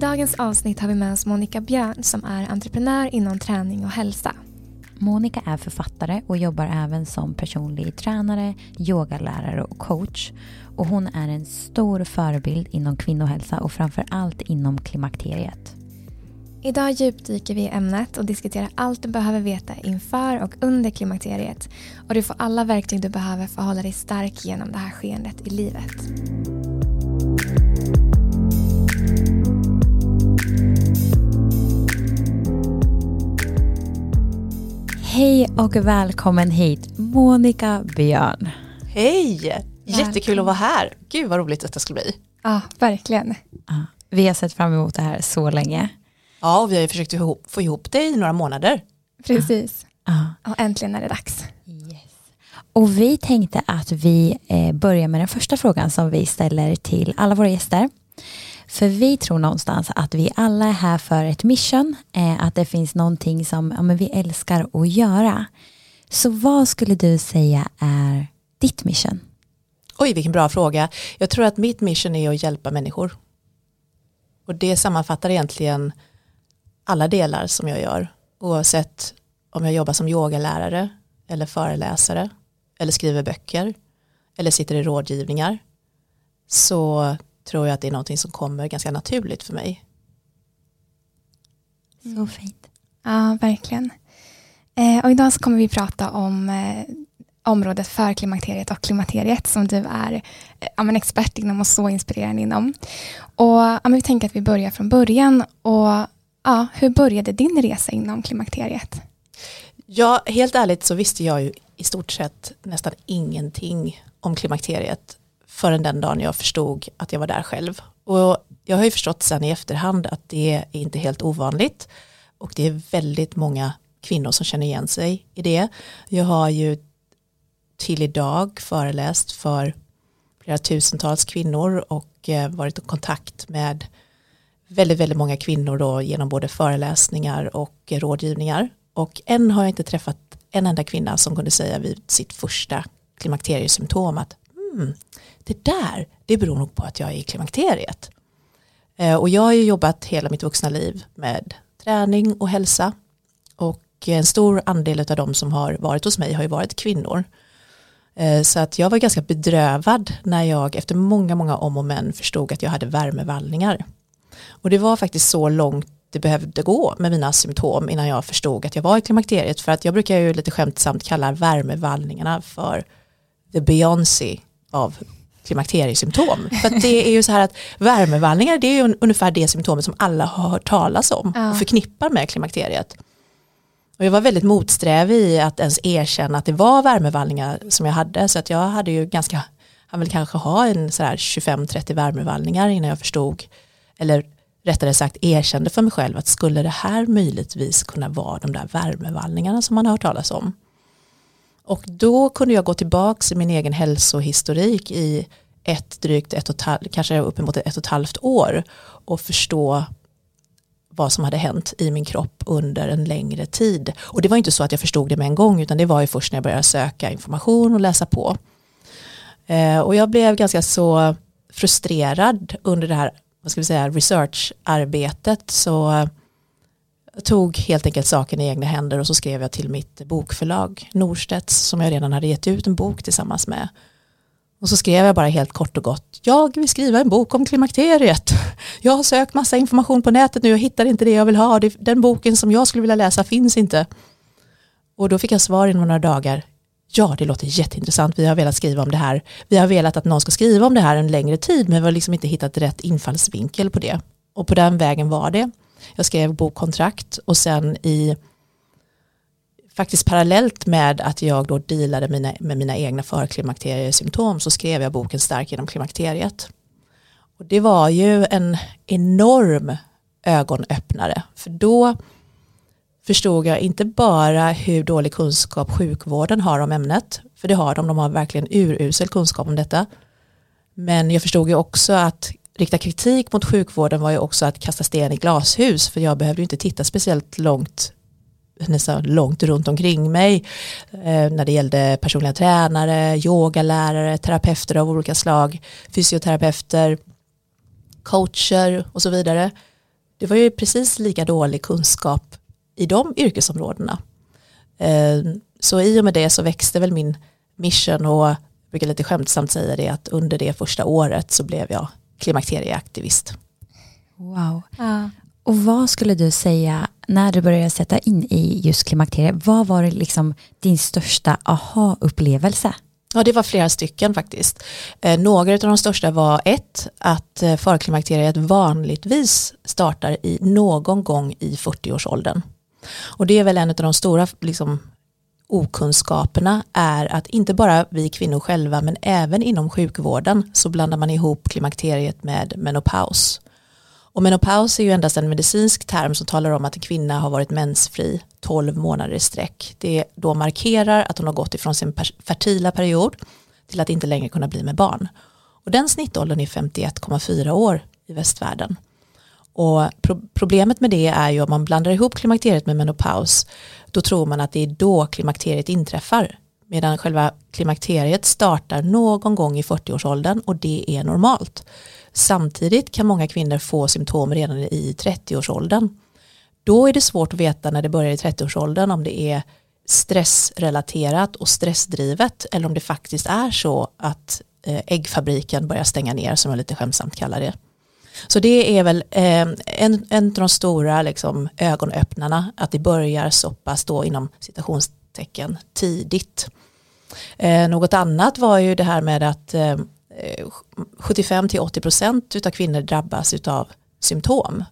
dagens avsnitt har vi med oss Monica Björn som är entreprenör inom träning och hälsa. Monica är författare och jobbar även som personlig tränare, yogalärare och coach. Och hon är en stor förebild inom kvinnohälsa och framför allt inom klimakteriet. Idag djupdyker vi i ämnet och diskuterar allt du behöver veta inför och under klimakteriet. Och du får alla verktyg du behöver för att hålla dig stark genom det här skeendet i livet. Hej och välkommen hit Monica Björn. Hej! Jättekul att vara här. Gud vad roligt detta ska bli. Ja, verkligen. Ja, vi har sett fram emot det här så länge. Ja, och vi har ju försökt få ihop det i några månader. Precis. Ja. Och äntligen är det dags. Yes. Och vi tänkte att vi eh, börjar med den första frågan som vi ställer till alla våra gäster. För vi tror någonstans att vi alla är här för ett mission, eh, att det finns någonting som ja, men vi älskar att göra. Så vad skulle du säga är ditt mission? Oj, vilken bra fråga. Jag tror att mitt mission är att hjälpa människor. Och det sammanfattar egentligen alla delar som jag gör. Oavsett om jag jobbar som yogalärare eller föreläsare eller skriver böcker eller sitter i rådgivningar så tror jag att det är någonting som kommer ganska naturligt för mig. Så fint. Ja, verkligen. Eh, och idag så kommer vi prata om eh, området för klimakteriet och klimakteriet som du är eh, ja, men expert inom och så inspirerande inom. Och ja, men vi tänker att vi börjar från början. Och ja, Hur började din resa inom klimakteriet? Ja, helt ärligt så visste jag ju i stort sett nästan ingenting om klimakteriet förrän den dagen jag förstod att jag var där själv. Och jag har ju förstått sen i efterhand att det är inte helt ovanligt och det är väldigt många kvinnor som känner igen sig i det. Jag har ju till idag föreläst för flera tusentals kvinnor och eh, varit i kontakt med väldigt, väldigt många kvinnor då genom både föreläsningar och rådgivningar. Och än har jag inte träffat en enda kvinna som kunde säga vid sitt första klimakteriesymptom att mm, det där, det beror nog på att jag är i klimakteriet. Eh, och jag har ju jobbat hela mitt vuxna liv med träning och hälsa. Och en stor andel av de som har varit hos mig har ju varit kvinnor. Eh, så att jag var ganska bedrövad när jag efter många, många om och men förstod att jag hade värmevallningar. Och det var faktiskt så långt det behövde gå med mina symptom innan jag förstod att jag var i klimakteriet. För att jag brukar ju lite skämtsamt kalla värmevallningarna för the Beyoncé av klimakteriesymptom. För det är ju så här att värmevallningar det är ju ungefär det symptomet som alla har hört talas om och förknippar med klimakteriet. Och jag var väldigt motsträvig i att ens erkänna att det var värmevallningar som jag hade. Så att jag hade ju ganska, han vill kanske ha en sådär 25-30 värmevallningar innan jag förstod, eller rättare sagt erkände för mig själv att skulle det här möjligtvis kunna vara de där värmevallningarna som man har hört talas om. Och då kunde jag gå tillbaka i min egen hälsohistorik i ett drygt ett och ett halvt, kanske uppemot ett och ett halvt år och förstå vad som hade hänt i min kropp under en längre tid. Och det var inte så att jag förstod det med en gång utan det var ju först när jag började söka information och läsa på. Eh, och jag blev ganska så frustrerad under det här vad ska vi säga, researcharbetet så jag tog helt enkelt saken i egna händer och så skrev jag till mitt bokförlag Norstedts som jag redan hade gett ut en bok tillsammans med. Och så skrev jag bara helt kort och gott, jag vill skriva en bok om klimakteriet. Jag har sökt massa information på nätet nu och hittar inte det jag vill ha. Den boken som jag skulle vilja läsa finns inte. Och då fick jag svar inom några dagar. Ja, det låter jätteintressant. Vi har velat skriva om det här. Vi har velat att någon ska skriva om det här en längre tid, men vi har liksom inte hittat rätt infallsvinkel på det. Och på den vägen var det. Jag skrev bokkontrakt och sen i faktiskt parallellt med att jag då dealade mina, med mina egna förklimakteriesymptom så skrev jag boken Stark genom klimakteriet. Och det var ju en enorm ögonöppnare för då förstod jag inte bara hur dålig kunskap sjukvården har om ämnet, för det har de, de har verkligen urusel kunskap om detta. Men jag förstod ju också att rikta kritik mot sjukvården var ju också att kasta sten i glashus, för jag behövde ju inte titta speciellt långt nästan långt runt omkring mig eh, när det gällde personliga tränare, yogalärare, terapeuter av olika slag, fysioterapeuter, coacher och så vidare det var ju precis lika dålig kunskap i de yrkesområdena. Eh, så i och med det så växte väl min mission och jag brukar lite skämtsamt säga det att under det första året så blev jag klimakterieaktivist. Wow. Ja. Och vad skulle du säga när du började sätta in i just klimakteriet, vad var det liksom din största aha-upplevelse? Ja, det var flera stycken faktiskt. Eh, några av de största var ett, att eh, förklimakteriet vanligtvis startar i någon gång i 40-årsåldern. Och det är väl en av de stora liksom, okunskaperna är att inte bara vi kvinnor själva men även inom sjukvården så blandar man ihop klimakteriet med menopaus. Och menopaus är ju endast en medicinsk term som talar om att en kvinna har varit mensfri 12 månader i sträck. Det då markerar att hon har gått ifrån sin fertila period till att inte längre kunna bli med barn. Och den snittåldern är 51,4 år i västvärlden. Och pro problemet med det är ju om man blandar ihop klimakteriet med menopaus då tror man att det är då klimakteriet inträffar medan själva klimakteriet startar någon gång i 40-årsåldern och det är normalt. Samtidigt kan många kvinnor få symptom redan i 30-årsåldern. Då är det svårt att veta när det börjar i 30-årsåldern om det är stressrelaterat och stressdrivet eller om det faktiskt är så att eh, äggfabriken börjar stänga ner som jag lite skämsamt kallar det. Så det är väl eh, en, en av de stora liksom, ögonöppnarna att det börjar så pass då inom citationstecken tidigt. Eh, något annat var ju det här med att 75 80% av kvinnor drabbas av symptom.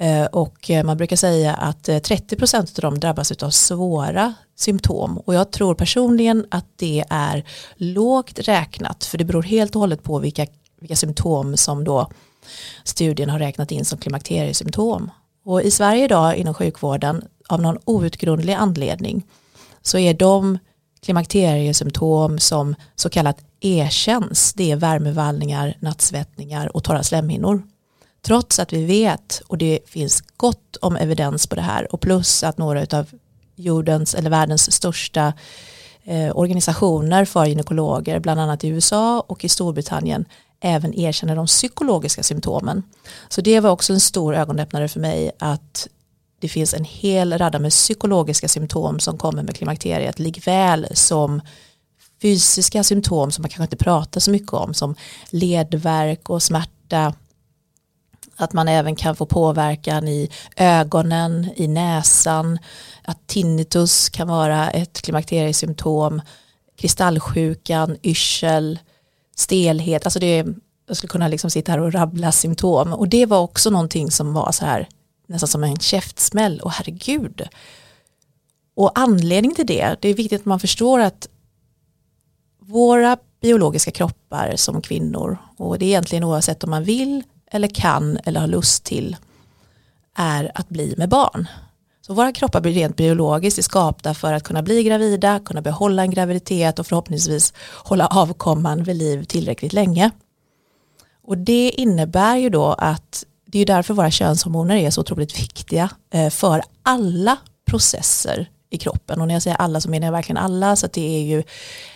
Eh, och eh, man brukar säga att eh, 30% av dem drabbas av svåra symptom och jag tror personligen att det är lågt räknat för det beror helt och hållet på vilka, vilka symptom som då studien har räknat in som klimakteriesymptom. Och i Sverige idag inom sjukvården av någon outgrundlig anledning så är de klimakteriesymptom som så kallat erkänns, det är värmevallningar, nattsvettningar och torra slemhinnor. Trots att vi vet och det finns gott om evidens på det här och plus att några av jordens eller världens största eh, organisationer för gynekologer, bland annat i USA och i Storbritannien, även erkänner de psykologiska symptomen. Så det var också en stor ögonöppnare för mig att det finns en hel radda med psykologiska symptom som kommer med klimakteriet likväl som fysiska symptom som man kanske inte pratar så mycket om som ledvärk och smärta. Att man även kan få påverkan i ögonen, i näsan, att tinnitus kan vara ett klimakteriesymptom, kristallsjukan, yrsel, stelhet, alltså det, jag skulle kunna liksom sitta här och rabbla symptom och det var också någonting som var så här nästan som en käftsmäll och herregud. Och anledning till det, det är viktigt att man förstår att våra biologiska kroppar som kvinnor och det är egentligen oavsett om man vill eller kan eller har lust till är att bli med barn. Så våra kroppar blir rent biologiskt skapta för att kunna bli gravida, kunna behålla en graviditet och förhoppningsvis hålla avkomman vid liv tillräckligt länge. Och det innebär ju då att det är därför våra könshormoner är så otroligt viktiga eh, för alla processer i kroppen och när jag säger alla så menar jag verkligen alla så att det är ju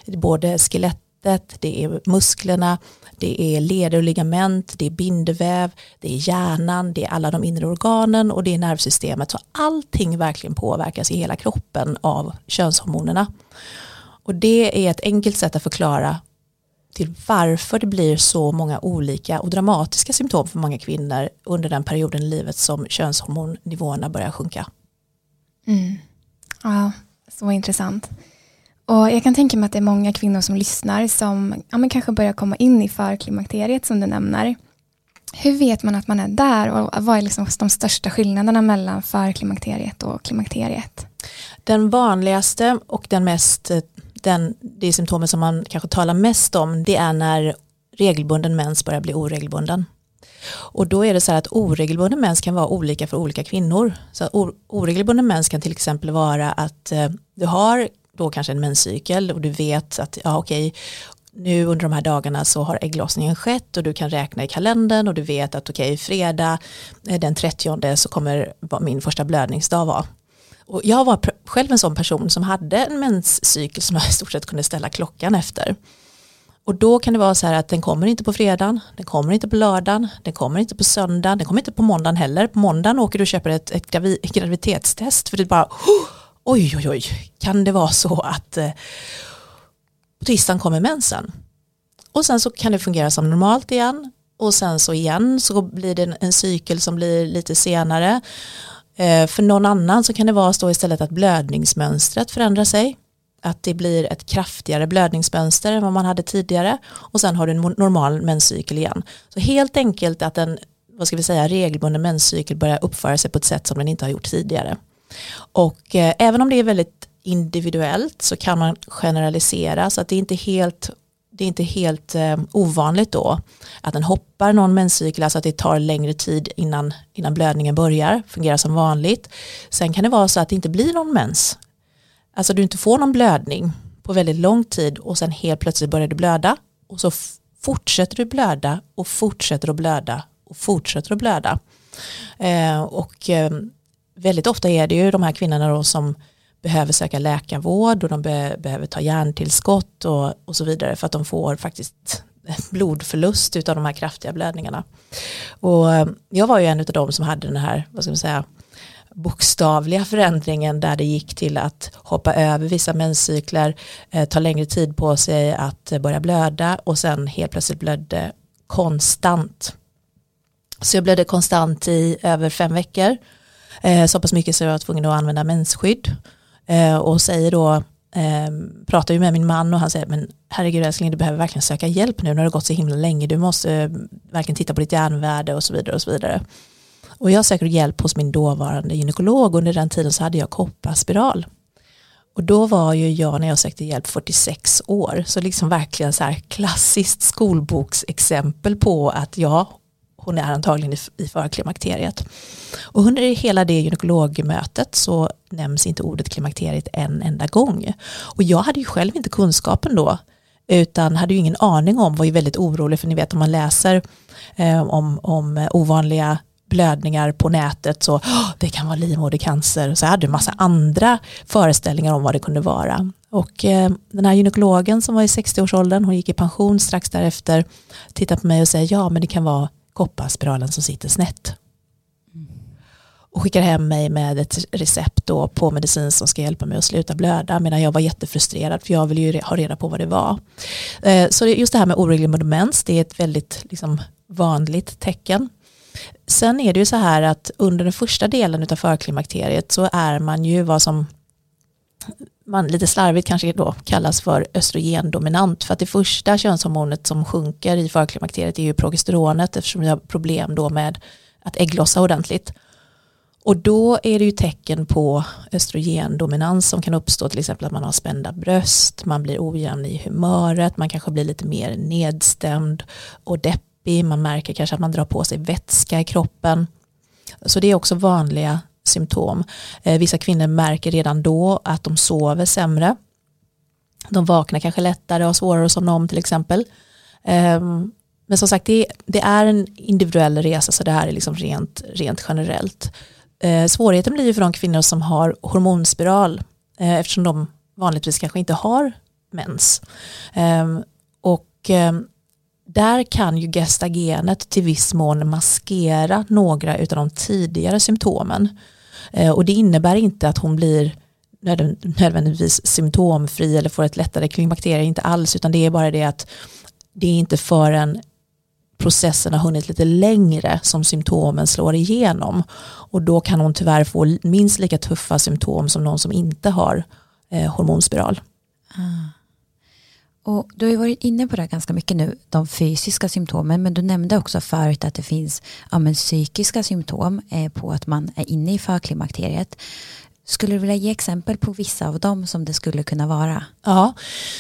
både skelett fettet, det är musklerna, det är leder och ligament, det är bindväv, det är hjärnan, det är alla de inre organen och det är nervsystemet. Så allting verkligen påverkas i hela kroppen av könshormonerna. Och det är ett enkelt sätt att förklara till varför det blir så många olika och dramatiska symptom för många kvinnor under den perioden i livet som könshormonnivåerna börjar sjunka. Mm. Ja, så intressant. Och jag kan tänka mig att det är många kvinnor som lyssnar som ja, men kanske börjar komma in i förklimakteriet som du nämner. Hur vet man att man är där och vad är liksom de största skillnaderna mellan förklimakteriet och klimakteriet? Den vanligaste och den mest, eh, den, det symptomet som man kanske talar mest om det är när regelbunden mens börjar bli oregelbunden. Och då är det så här att oregelbunden mens kan vara olika för olika kvinnor. Så oregelbunden mens kan till exempel vara att eh, du har då kanske en menscykel och du vet att ja, okej, nu under de här dagarna så har ägglossningen skett och du kan räkna i kalendern och du vet att okej, fredag eh, den 30 så kommer min första blödningsdag vara. Och jag var själv en sån person som hade en menscykel som jag i stort sett kunde ställa klockan efter. Och då kan det vara så här att den kommer inte på fredagen, den kommer inte på lördagen, den kommer inte på söndagen, den kommer inte på måndagen heller. På måndagen åker du och köper ett, ett gravi, graviditetstest för det är bara oj oj oj, kan det vara så att eh, på tisdagen kommer mensen. Och sen så kan det fungera som normalt igen och sen så igen så blir det en, en cykel som blir lite senare. Eh, för någon annan så kan det vara så istället att blödningsmönstret förändrar sig att det blir ett kraftigare blödningsmönster än vad man hade tidigare och sen har du en normal menscykel igen. Så helt enkelt att en vad ska vi säga, regelbunden menscykel börjar uppföra sig på ett sätt som den inte har gjort tidigare. Och eh, även om det är väldigt individuellt så kan man generalisera så att det är inte helt det är inte helt eh, ovanligt då att den hoppar någon menscykel, alltså att det tar längre tid innan, innan blödningen börjar, fungerar som vanligt. Sen kan det vara så att det inte blir någon mens Alltså du inte får någon blödning på väldigt lång tid och sen helt plötsligt börjar du blöda och så fortsätter du blöda och fortsätter att blöda och fortsätter att blöda. Eh, och eh, väldigt ofta är det ju de här kvinnorna då som behöver söka läkarvård och de be behöver ta järntillskott och, och så vidare för att de får faktiskt blodförlust av de här kraftiga blödningarna. Och eh, jag var ju en av dem som hade den här, vad ska man säga, bokstavliga förändringen där det gick till att hoppa över vissa menscykler, eh, ta längre tid på sig att eh, börja blöda och sen helt plötsligt blödde konstant. Så jag blödde konstant i över fem veckor, eh, så pass mycket så jag var tvungen att använda mensskydd eh, och säger då Eh, pratar ju med min man och han säger men herregud älskling du behöver verkligen söka hjälp nu när det har gått så himla länge du måste eh, verkligen titta på ditt järnvärde och så vidare och så vidare. Och jag söker hjälp hos min dåvarande gynekolog. Under den tiden så hade jag kopparspiral. Och då var ju jag när jag sökte hjälp 46 år. Så liksom verkligen så här klassiskt skolboksexempel på att ja, hon är antagligen i, i förklimakteriet. Och under hela det gynekologmötet så nämns inte ordet klimakteriet en enda gång. Och jag hade ju själv inte kunskapen då utan hade ju ingen aning om, var ju väldigt orolig för ni vet om man läser eh, om, om ovanliga blödningar på nätet så oh, det kan vara livmodercancer. Så jag hade en massa andra föreställningar om vad det kunde vara. Och eh, den här gynekologen som var i 60-årsåldern, hon gick i pension strax därefter, tittade på mig och säger ja men det kan vara kopparspiralen som sitter snett. Och skickar hem mig med ett recept då på medicin som ska hjälpa mig att sluta blöda medan jag var jättefrustrerad för jag ville ju ha reda på vad det var. Eh, så just det här med oregelbunden mens det är ett väldigt liksom, vanligt tecken. Sen är det ju så här att under den första delen av förklimakteriet så är man ju vad som man lite slarvigt kanske då kallas för östrogendominant för att det första könshormonet som sjunker i förklimakteriet är ju progesteronet eftersom vi har problem då med att ägglossa ordentligt. Och då är det ju tecken på östrogendominans som kan uppstå till exempel att man har spända bröst, man blir ojämn i humöret, man kanske blir lite mer nedstämd och deppig man märker kanske att man drar på sig vätska i kroppen. Så det är också vanliga symptom. Eh, vissa kvinnor märker redan då att de sover sämre. De vaknar kanske lättare och har svårare att somna om till exempel. Ehm, men som sagt, det, det, är en individuell resa så det här är liksom rent, rent generellt. Eh, svårigheten blir ju för de kvinnor som har hormonspiral eh, eftersom de vanligtvis kanske inte har mens. Ehm, och ehm, där kan ju gestagenet till viss mån maskera några av de tidigare symptomen. Eh, och det innebär inte att hon blir nödvändigtvis symptomfri eller får ett lättare klimakterie, inte alls, utan det är bara det att det är inte förrän processen har hunnit lite längre som symptomen slår igenom. Och då kan hon tyvärr få minst lika tuffa symptom som någon som inte har eh, hormonspiral. Ah. Och du har ju varit inne på det ganska mycket nu, de fysiska symptomen, men du nämnde också förut att det finns ja, men psykiska symptom eh, på att man är inne i förklimakteriet. Skulle du vilja ge exempel på vissa av dem som det skulle kunna vara? Ja,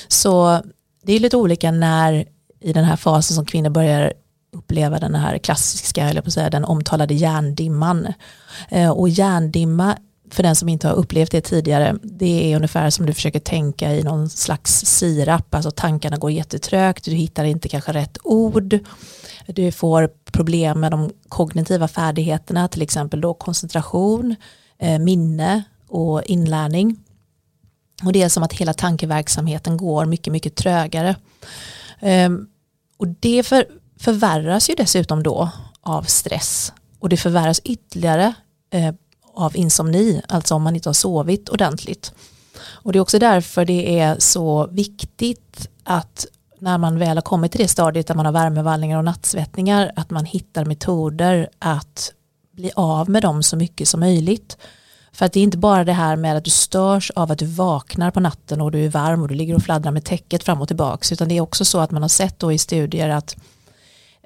så det är lite olika när i den här fasen som kvinnor börjar uppleva den här klassiska, eller på att säga, den omtalade hjärndimman. Eh, och hjärndimma för den som inte har upplevt det tidigare, det är ungefär som du försöker tänka i någon slags sirap, alltså tankarna går jättetrögt, du hittar inte kanske rätt ord, du får problem med de kognitiva färdigheterna, till exempel då koncentration, eh, minne och inlärning. Och det är som att hela tankeverksamheten går mycket, mycket trögare. Ehm, och det för, förvärras ju dessutom då av stress och det förvärras ytterligare eh, av insomni, alltså om man inte har sovit ordentligt. Och det är också därför det är så viktigt att när man väl har kommit till det stadiet där man har värmevallningar och nattsvettningar att man hittar metoder att bli av med dem så mycket som möjligt. För att det är inte bara det här med att du störs av att du vaknar på natten och du är varm och du ligger och fladdrar med täcket fram och tillbaks utan det är också så att man har sett då i studier att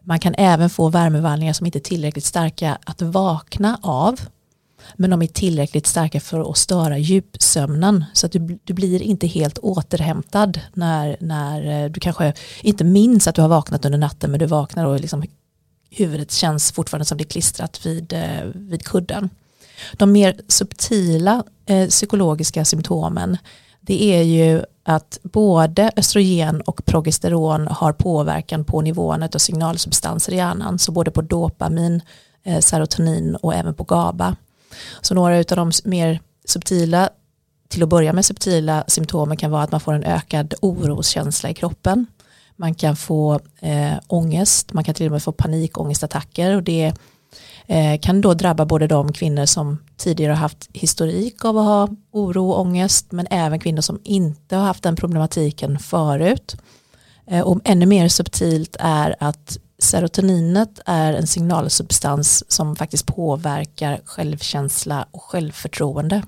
man kan även få värmevallningar som inte är tillräckligt starka att vakna av men de är tillräckligt starka för att störa djupsömnen så att du, du blir inte helt återhämtad när, när eh, du kanske inte minns att du har vaknat under natten men du vaknar och liksom huvudet känns fortfarande som det är klistrat vid, eh, vid kudden. De mer subtila eh, psykologiska symptomen det är ju att både östrogen och progesteron har påverkan på nivån av signalsubstanser i hjärnan, så både på dopamin, eh, serotonin och även på GABA. Så några av de mer subtila, till att börja med subtila symptomen kan vara att man får en ökad oroskänsla i kroppen. Man kan få eh, ångest, man kan till och med få panikångestattacker och det eh, kan då drabba både de kvinnor som tidigare har haft historik av att ha oro och ångest men även kvinnor som inte har haft den problematiken förut. Eh, och ännu mer subtilt är att serotoninet är en signalsubstans som faktiskt påverkar självkänsla och självförtroende.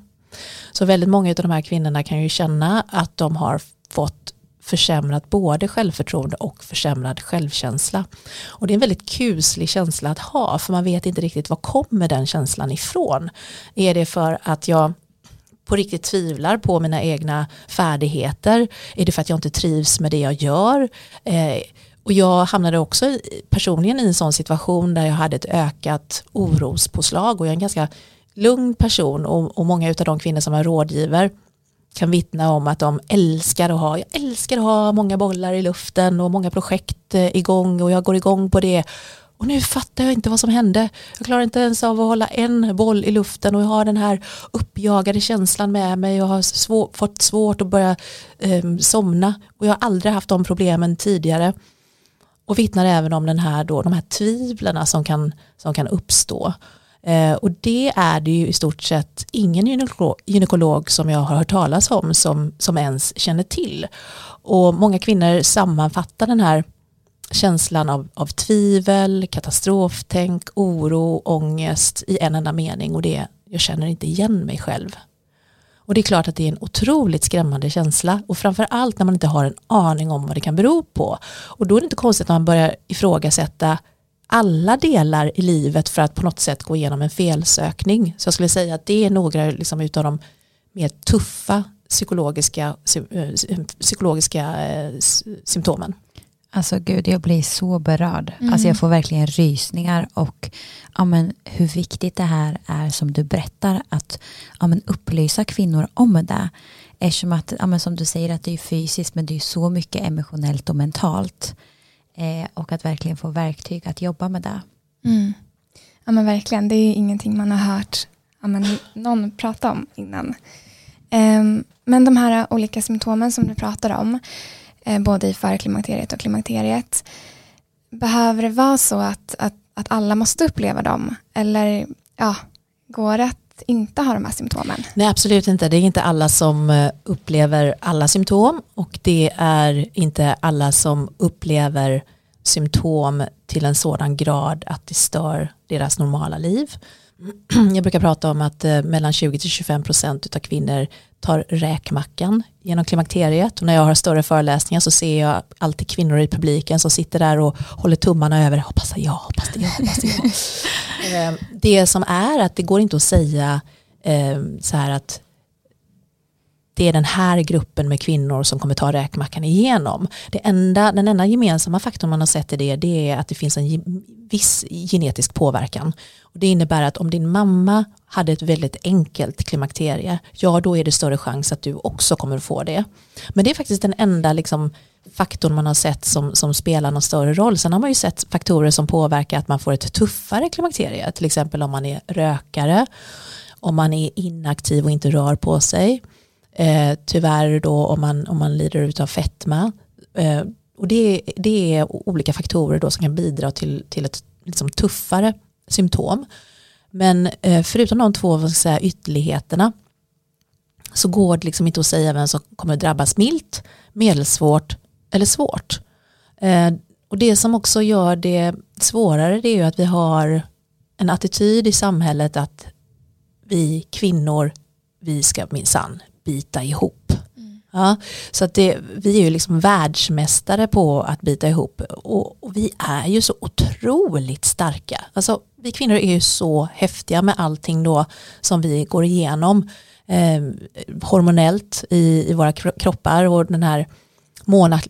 Så väldigt många av de här kvinnorna kan ju känna att de har fått försämrat både självförtroende och försämrad självkänsla. Och det är en väldigt kuslig känsla att ha för man vet inte riktigt var kommer den känslan ifrån. Är det för att jag på riktigt tvivlar på mina egna färdigheter? Är det för att jag inte trivs med det jag gör? Eh, och jag hamnade också personligen i en sån situation där jag hade ett ökat orospåslag och jag är en ganska lugn person och, och många av de kvinnor som är rådgivare kan vittna om att de älskar att ha, jag älskar att ha många bollar i luften och många projekt eh, igång och jag går igång på det. Och nu fattar jag inte vad som hände. Jag klarar inte ens av att hålla en boll i luften och jag har den här uppjagade känslan med mig och har svår, fått svårt att börja eh, somna. Och jag har aldrig haft de problemen tidigare. Och vittnar även om den här då, de här tvivlarna som kan, som kan uppstå. Eh, och det är det ju i stort sett ingen gynekolog, gynekolog som jag har hört talas om som, som ens känner till. Och många kvinnor sammanfattar den här känslan av, av tvivel, katastroftänk, oro, ångest i en enda mening och det är jag känner inte igen mig själv. Och det är klart att det är en otroligt skrämmande känsla och framför allt när man inte har en aning om vad det kan bero på. Och då är det inte konstigt att man börjar ifrågasätta alla delar i livet för att på något sätt gå igenom en felsökning. Så jag skulle säga att det är några liksom utav de mer tuffa psykologiska, eh, psykologiska eh, symptomen. Alltså gud, jag blir så berörd. Mm. Alltså jag får verkligen rysningar och ja, men, hur viktigt det här är som du berättar att ja, men, upplysa kvinnor om det. Eftersom att, ja, men, som du säger att det är fysiskt men det är så mycket emotionellt och mentalt. Eh, och att verkligen få verktyg att jobba med det. Mm. Ja men verkligen, det är ingenting man har hört ja, men, någon prata om innan. Eh, men de här olika symptomen som du pratar om, Eh, både i förklimakteriet och klimakteriet, behöver det vara så att, att, att alla måste uppleva dem? Eller ja, går det att inte ha de här symptomen? Nej, absolut inte. Det är inte alla som eh, upplever alla symptom och det är inte alla som upplever symptom till en sådan grad att det stör deras normala liv. Jag brukar prata om att eh, mellan 20-25% av kvinnor tar räkmackan genom klimakteriet och när jag har större föreläsningar så ser jag alltid kvinnor i publiken som sitter där och håller tummarna över, hoppas jag, hoppas det, jag, hoppas det, jag. Eh, det som är att det går inte att säga eh, så här att det är den här gruppen med kvinnor som kommer ta räkmackan igenom. Det enda, den enda gemensamma faktorn man har sett i det, det är att det finns en viss genetisk påverkan. Och det innebär att om din mamma hade ett väldigt enkelt klimakterie, ja då är det större chans att du också kommer få det. Men det är faktiskt den enda liksom, faktorn man har sett som, som spelar någon större roll. Sen har man ju sett faktorer som påverkar att man får ett tuffare klimakterie, till exempel om man är rökare, om man är inaktiv och inte rör på sig, Eh, tyvärr då om man, om man lider av fetma. Eh, och det, det är olika faktorer då som kan bidra till, till ett liksom tuffare symptom. Men eh, förutom de två vad ska säga, ytterligheterna så går det liksom inte att säga vem som kommer drabbas milt, medelsvårt eller svårt. Eh, och det som också gör det svårare det är ju att vi har en attityd i samhället att vi kvinnor, vi ska minsann bita ihop. Mm. Ja, så att det, vi är ju liksom världsmästare på att bita ihop och, och, vi är ju så otroligt starka. Alltså, vi kvinnor är ju så häftiga med allting då som vi går igenom eh, hormonellt i, i våra kroppar och den här månat,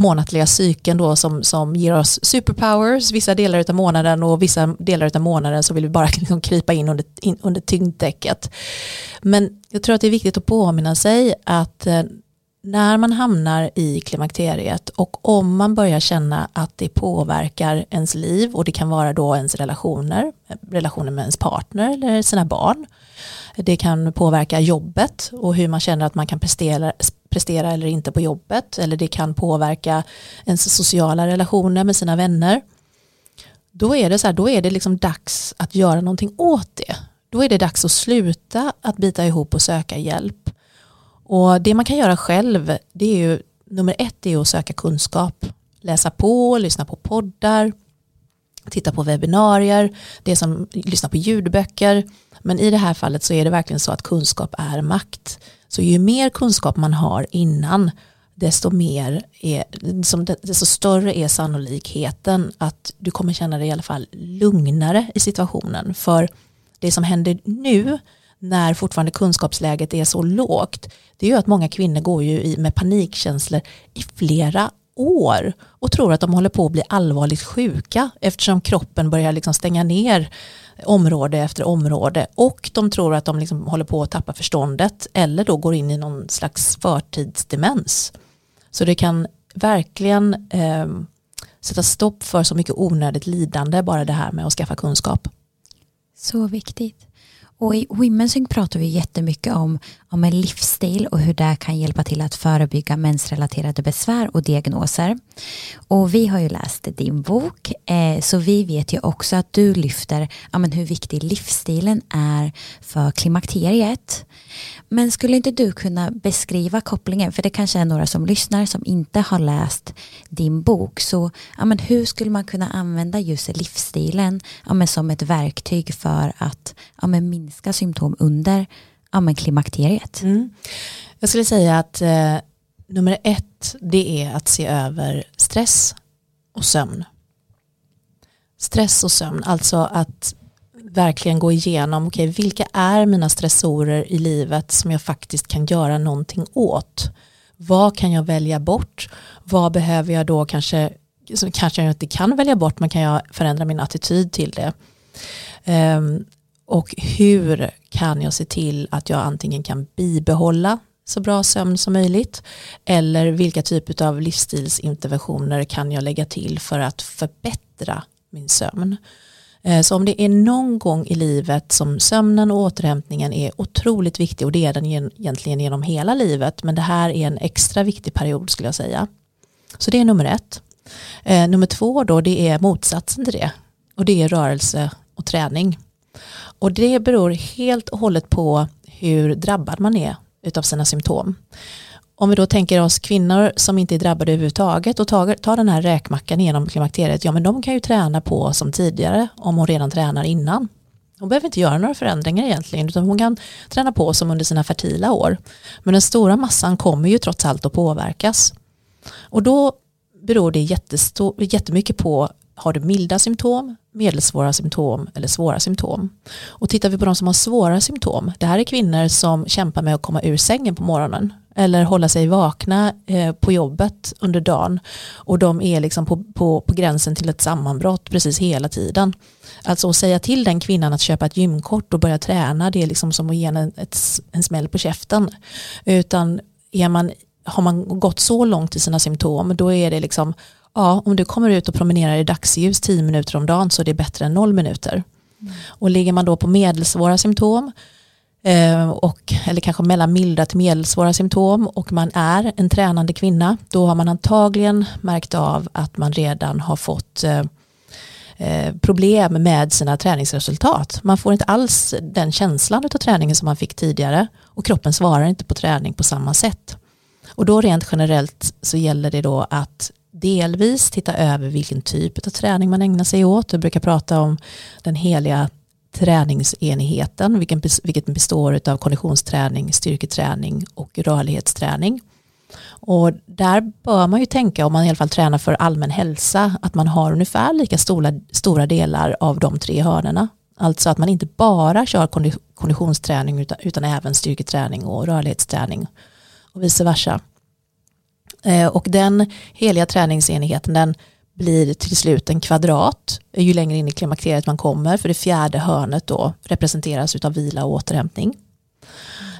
månatliga cykeln då som, som ger oss superpowers vissa delar av månaden och vissa delar av månaden så vill vi bara liksom krypa in under, in under tyngddäcket. Men jag tror att det är viktigt att påminna sig att eh, när man hamnar i klimakteriet och om man börjar känna att det påverkar ens liv och det kan vara då ens relationer, relationer med ens partner eller sina barn. Det kan påverka jobbet och hur man känner att man kan prestera, prestera eller inte på jobbet eller det kan påverka ens sociala relationer med sina vänner. Då är det så här, då är det liksom dags att göra någonting åt det. Då är det dags att sluta att bita ihop och söka hjälp. Och det man kan göra själv, det är ju nummer ett är att söka kunskap. Läsa på, lyssna på poddar, titta på webbinarier, det som lyssna på ljudböcker. Men i det här fallet så är det verkligen så att kunskap är makt. Så ju mer kunskap man har innan desto, mer är, liksom, desto större är sannolikheten att du kommer känna dig i alla fall lugnare i situationen. För det som händer nu när fortfarande kunskapsläget är så lågt det är ju att många kvinnor går ju med panikkänslor i flera år och tror att de håller på att bli allvarligt sjuka eftersom kroppen börjar liksom stänga ner område efter område och de tror att de liksom håller på att tappa förståndet eller då går in i någon slags förtidsdemens. Så det kan verkligen eh, sätta stopp för så mycket onödigt lidande bara det här med att skaffa kunskap. Så viktigt. Och i Womensync pratar vi jättemycket om, om en livsstil och hur det kan hjälpa till att förebygga mensrelaterade besvär och diagnoser. Och vi har ju läst din bok eh, så vi vet ju också att du lyfter ja, men hur viktig livsstilen är för klimakteriet. Men skulle inte du kunna beskriva kopplingen, för det kanske är några som lyssnar som inte har läst din bok, så ja, men hur skulle man kunna använda just livsstilen ja, men som ett verktyg för att ja, men minska symptom under ja, men klimakteriet? Mm. Jag skulle säga att eh, nummer ett det är att se över stress och sömn. Stress och sömn, alltså att verkligen gå igenom, okay, vilka är mina stressorer i livet som jag faktiskt kan göra någonting åt? Vad kan jag välja bort? Vad behöver jag då kanske, som kanske jag inte kan välja bort, men kan jag förändra min attityd till det? Um, och hur kan jag se till att jag antingen kan bibehålla så bra sömn som möjligt eller vilka typer av livsstilsinterventioner kan jag lägga till för att förbättra min sömn. Eh, så om det är någon gång i livet som sömnen och återhämtningen är otroligt viktig och det är den egentligen genom hela livet men det här är en extra viktig period skulle jag säga. Så det är nummer ett. Eh, nummer två då det är motsatsen till det och det är rörelse och träning. Och det beror helt och hållet på hur drabbad man är utav sina symptom. Om vi då tänker oss kvinnor som inte är drabbade överhuvudtaget och tar, tar den här räkmackan genom klimakteriet, ja men de kan ju träna på som tidigare om hon redan tränar innan. Hon behöver inte göra några förändringar egentligen utan hon kan träna på som under sina fertila år. Men den stora massan kommer ju trots allt att påverkas. Och då beror det jättemycket på har du milda symptom, medelsvåra symptom eller svåra symptom. Och tittar vi på de som har svåra symptom, det här är kvinnor som kämpar med att komma ur sängen på morgonen eller hålla sig vakna eh, på jobbet under dagen och de är liksom på, på, på gränsen till ett sammanbrott precis hela tiden. Alltså att säga till den kvinnan att köpa ett gymkort och börja träna det är liksom som att ge en, ett, en smäll på käften. Utan är man, har man gått så långt i sina symptom då är det liksom ja, om du kommer ut och promenerar i dagsljus tio minuter om dagen så är det bättre än noll minuter. Mm. Och ligger man då på medelsvåra symptom eh, och, eller kanske mellan milda till medelsvåra symptom och man är en tränande kvinna, då har man antagligen märkt av att man redan har fått eh, eh, problem med sina träningsresultat. Man får inte alls den känslan av träningen som man fick tidigare och kroppen svarar inte på träning på samma sätt. Och då rent generellt så gäller det då att delvis titta över vilken typ av träning man ägnar sig åt. Jag brukar prata om den heliga träningsenheten, vilken, vilket består av konditionsträning, styrketräning och rörlighetsträning. Och där bör man ju tänka om man i alla fall tränar för allmän hälsa att man har ungefär lika stora, stora delar av de tre hörnorna. Alltså att man inte bara kör konditionsträning utan, utan även styrketräning och rörlighetsträning och vice versa. Eh, och den heliga träningsenheten den blir till slut en kvadrat eh, ju längre in i klimakteriet man kommer för det fjärde hörnet då representeras av vila och återhämtning.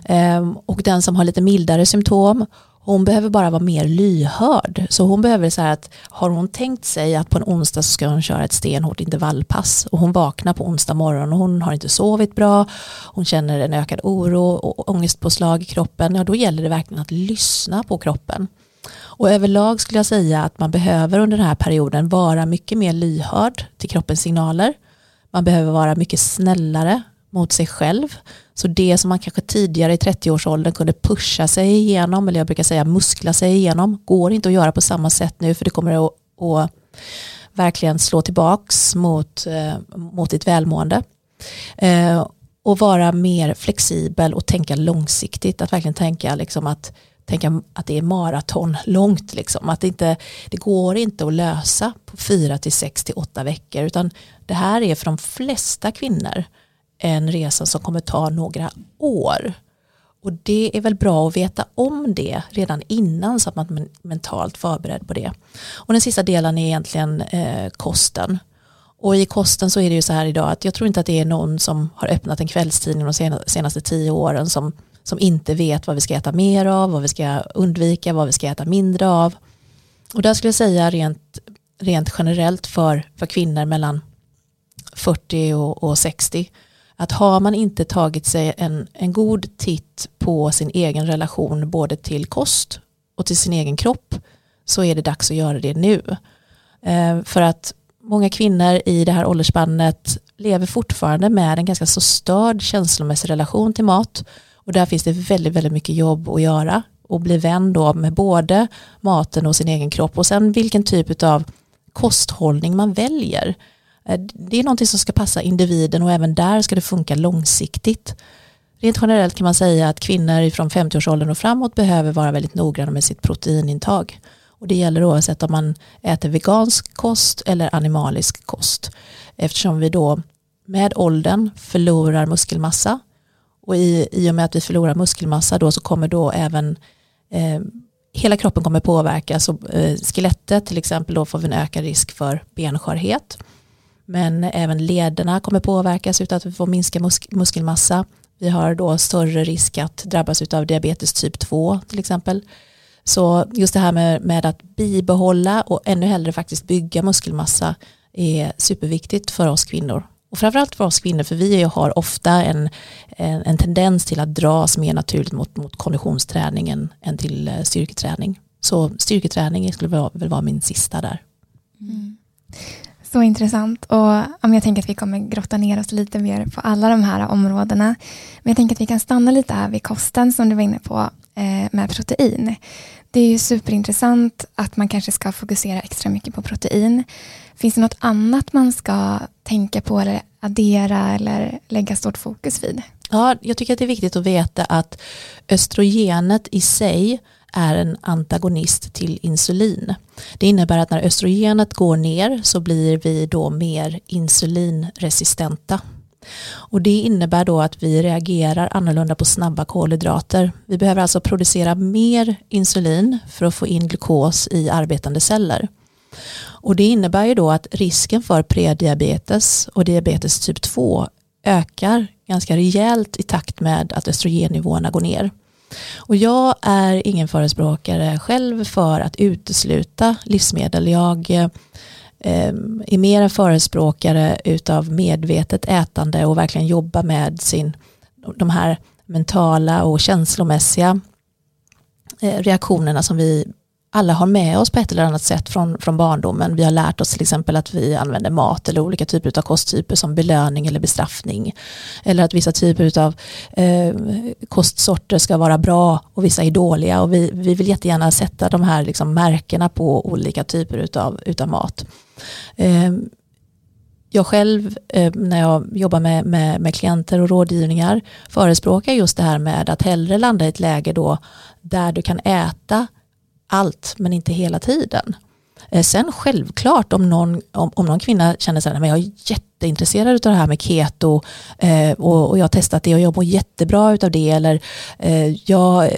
Ehm, och den som har lite mildare symptom hon behöver bara vara mer lyhörd. Så hon behöver så här att har hon tänkt sig att på en onsdag så ska hon köra ett stenhårt intervallpass och hon vaknar på onsdag morgon och hon har inte sovit bra, hon känner en ökad oro och ångestpåslag i kroppen, ja då gäller det verkligen att lyssna på kroppen. Och överlag skulle jag säga att man behöver under den här perioden vara mycket mer lyhörd till kroppens signaler. Man behöver vara mycket snällare mot sig själv. Så det som man kanske tidigare i 30-årsåldern kunde pusha sig igenom, eller jag brukar säga muskla sig igenom, går inte att göra på samma sätt nu för det kommer att, att verkligen slå tillbaks mot, eh, mot ditt välmående. Eh, och vara mer flexibel och tänka långsiktigt, att verkligen tänka liksom att tänka att det är maraton långt liksom. Att det, inte, det går inte att lösa på fyra till sex till åtta veckor utan det här är för de flesta kvinnor en resa som kommer ta några år. Och det är väl bra att veta om det redan innan så att man är mentalt förberedd på det. Och den sista delen är egentligen eh, kosten. Och i kosten så är det ju så här idag att jag tror inte att det är någon som har öppnat en kvällstidning de senaste tio åren som, som inte vet vad vi ska äta mer av, vad vi ska undvika, vad vi ska äta mindre av. Och där skulle jag säga rent, rent generellt för, för kvinnor mellan 40 och, och 60 att har man inte tagit sig en, en god titt på sin egen relation både till kost och till sin egen kropp så är det dags att göra det nu. Eh, för att många kvinnor i det här åldersspannet lever fortfarande med en ganska så störd känslomässig relation till mat och där finns det väldigt, väldigt mycket jobb att göra och bli vän då med både maten och sin egen kropp och sen vilken typ av kosthållning man väljer. Eh, det är någonting som ska passa individen och även där ska det funka långsiktigt. Rent generellt kan man säga att kvinnor från 50-årsåldern och framåt behöver vara väldigt noggranna med sitt proteinintag. Och det gäller oavsett om man äter vegansk kost eller animalisk kost. Eftersom vi då med åldern förlorar muskelmassa och i, i och med att vi förlorar muskelmassa då så kommer då även eh, hela kroppen kommer påverkas och eh, skelettet till exempel då får vi en ökad risk för benskörhet men även lederna kommer påverkas utav att vi får minska musk muskelmassa. Vi har då större risk att drabbas av diabetes typ 2 till exempel. Så just det här med, med att bibehålla och ännu hellre faktiskt bygga muskelmassa är superviktigt för oss kvinnor. Och framförallt för oss kvinnor, för vi har ofta en, en, en tendens till att dras mer naturligt mot, mot konditionsträningen än till eh, styrketräning. Så styrketräning skulle väl vara min sista där. Mm. Så intressant och jag tänker att vi kommer grotta ner oss lite mer på alla de här områdena. Men jag tänker att vi kan stanna lite här vid kosten som du var inne på eh, med protein. Det är ju superintressant att man kanske ska fokusera extra mycket på protein. Finns det något annat man ska tänka på eller addera eller lägga stort fokus vid? Ja, jag tycker att det är viktigt att veta att östrogenet i sig är en antagonist till insulin. Det innebär att när östrogenet går ner så blir vi då mer insulinresistenta. Och det innebär då att vi reagerar annorlunda på snabba kolhydrater. Vi behöver alltså producera mer insulin för att få in glukos i arbetande celler. Och det innebär ju då att risken för prediabetes och diabetes typ 2 ökar ganska rejält i takt med att östrogennivåerna går ner. Och jag är ingen förespråkare själv för att utesluta livsmedel. Jag eh, är mer en förespråkare utav medvetet ätande och verkligen jobba med sin de här mentala och känslomässiga eh, reaktionerna som vi alla har med oss på ett eller annat sätt från, från barndomen. Vi har lärt oss till exempel att vi använder mat eller olika typer av kosttyper som belöning eller bestraffning. Eller att vissa typer av eh, kostsorter ska vara bra och vissa är dåliga. Och vi, vi vill jättegärna sätta de här liksom, märkena på olika typer utav, utav mat. Eh, jag själv eh, när jag jobbar med, med, med, klienter och rådgivningar förespråkar just det här med att hellre landa i ett läge då där du kan äta allt men inte hela tiden. Eh, sen självklart om någon, om, om någon kvinna känner sig jag är jätteintresserad av det här med keto eh, och, och, jag har testat det och jag mår jättebra av det eller eh, jag,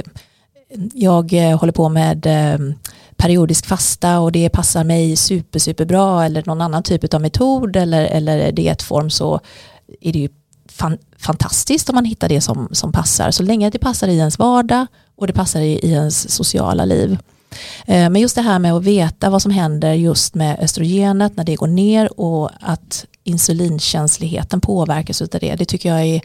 jag eh, håller på med eh, periodisk fasta och det passar mig super superbra eller någon annan typ av metod eller, eller dietform så är det ju fan, fantastiskt om man hittar det som, som passar så länge det passar i ens vardag och det passar i, i ens sociala liv. Eh, men just det här med att veta vad som händer just med östrogenet när det går ner och att insulinkänsligheten påverkas av det, det tycker jag är,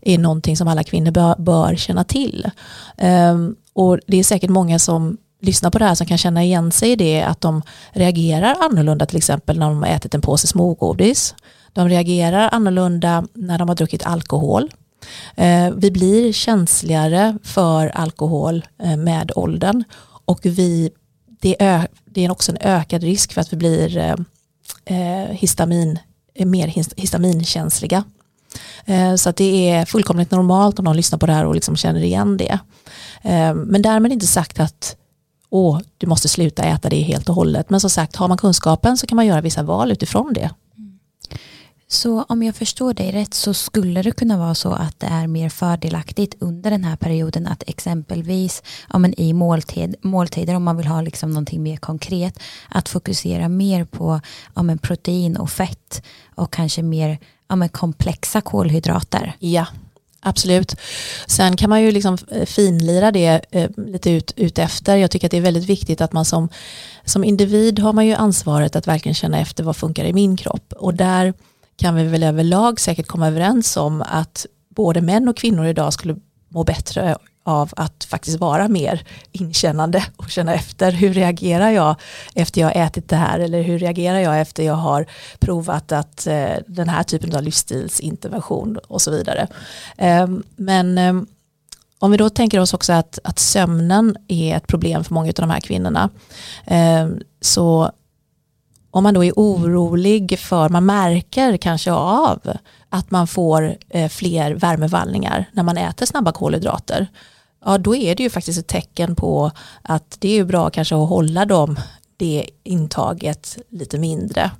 är någonting som alla kvinnor bör, bör känna till. Ehm, och det är säkert många som lyssnar på det här som kan känna igen sig i det att de reagerar annorlunda till exempel när de har ätit en påse smågodis. De reagerar annorlunda när de har druckit alkohol. Ehm, vi blir känsligare för alkohol eh, med åldern och vi, det, är, det är också en ökad risk för att vi blir eh, eh histamin, eh, mer histaminkänsliga. Eh, så att det är fullkomligt normalt om någon lyssnar på det här och liksom känner igen det. Eh, men därmed inte sagt att åh, du måste sluta äta det helt och hållet. Men som sagt, har man kunskapen så kan man göra vissa val utifrån det. Så om jag förstår dig rätt så skulle det kunna vara så att det är mer fördelaktigt under den här perioden att exempelvis ja, men i måltid, måltider om man vill ha liksom någonting mer konkret att fokusera mer på ja, men protein och fett och kanske mer ja, men komplexa kolhydrater. Ja, Absolut. Sen kan man ju liksom eh, finlira det eh, lite ut, ut efter. Jag tycker att det är väldigt viktigt att man som, som individ har man ju ansvaret att verkligen känna efter vad funkar i min kropp. Och där kan vi väl överlag säkert komma överens om att både män och kvinnor idag skulle må bättre av att faktiskt vara mer inkännande och känna efter hur reagerar jag efter jag ätit det här eller hur reagerar jag efter jag har provat att eh, den här typen av livsstilsintervention och så vidare. Eh, men eh, om vi då tänker oss också att, att sömnen är ett problem för många av de här kvinnorna ehm, så om man då är orolig för, man märker kanske av att man får eh, fler värmevallningar när man äter snabba kolhydrater, ja då är det ju faktiskt ett tecken på att det är bra kanske att hålla dem, det intaget lite mindre.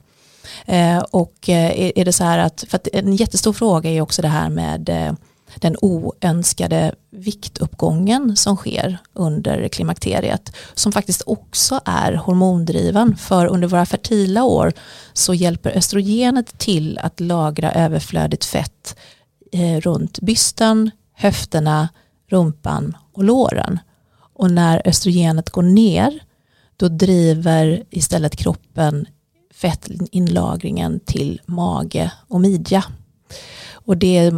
Eh, och eh, är det så här att, för att en jättestor fråga är också det här med den oönskade viktuppgången som sker under klimakteriet som faktiskt också är hormondriven för under våra fertila år så hjälper östrogenet till att lagra överflödigt fett eh, runt bysten, höfterna, rumpan och låren. Och när östrogenet går ner då driver istället kroppen fettinlagringen till mage och midja. Och det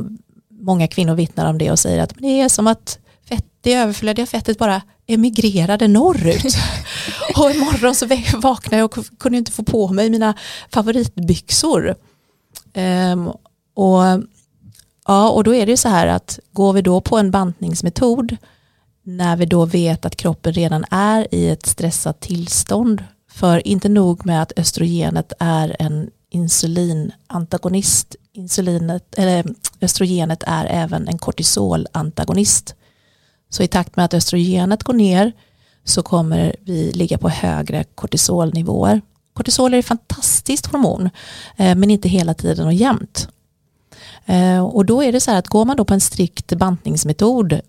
många kvinnor vittnar om det och säger att det är som att fett, det överflödiga fettet bara emigrerade norrut. och imorgon så vaknade jag och kunde inte få på mig mina favoritbyxor. Um, och, ja, och då är det så här att går vi då på en bantningsmetod när vi då vet att kroppen redan är i ett stressat tillstånd för inte nog med att östrogenet är en insulinantagonist. Insulinet, eller östrogenet är även en kortisolantagonist. Så i takt med att östrogenet går ner så kommer vi ligga på högre kortisolnivåer. Kortisol är ett fantastiskt hormon eh, men inte hela tiden och jämt. Eh, och då är det så här att går man då på en strikt bantningsmetod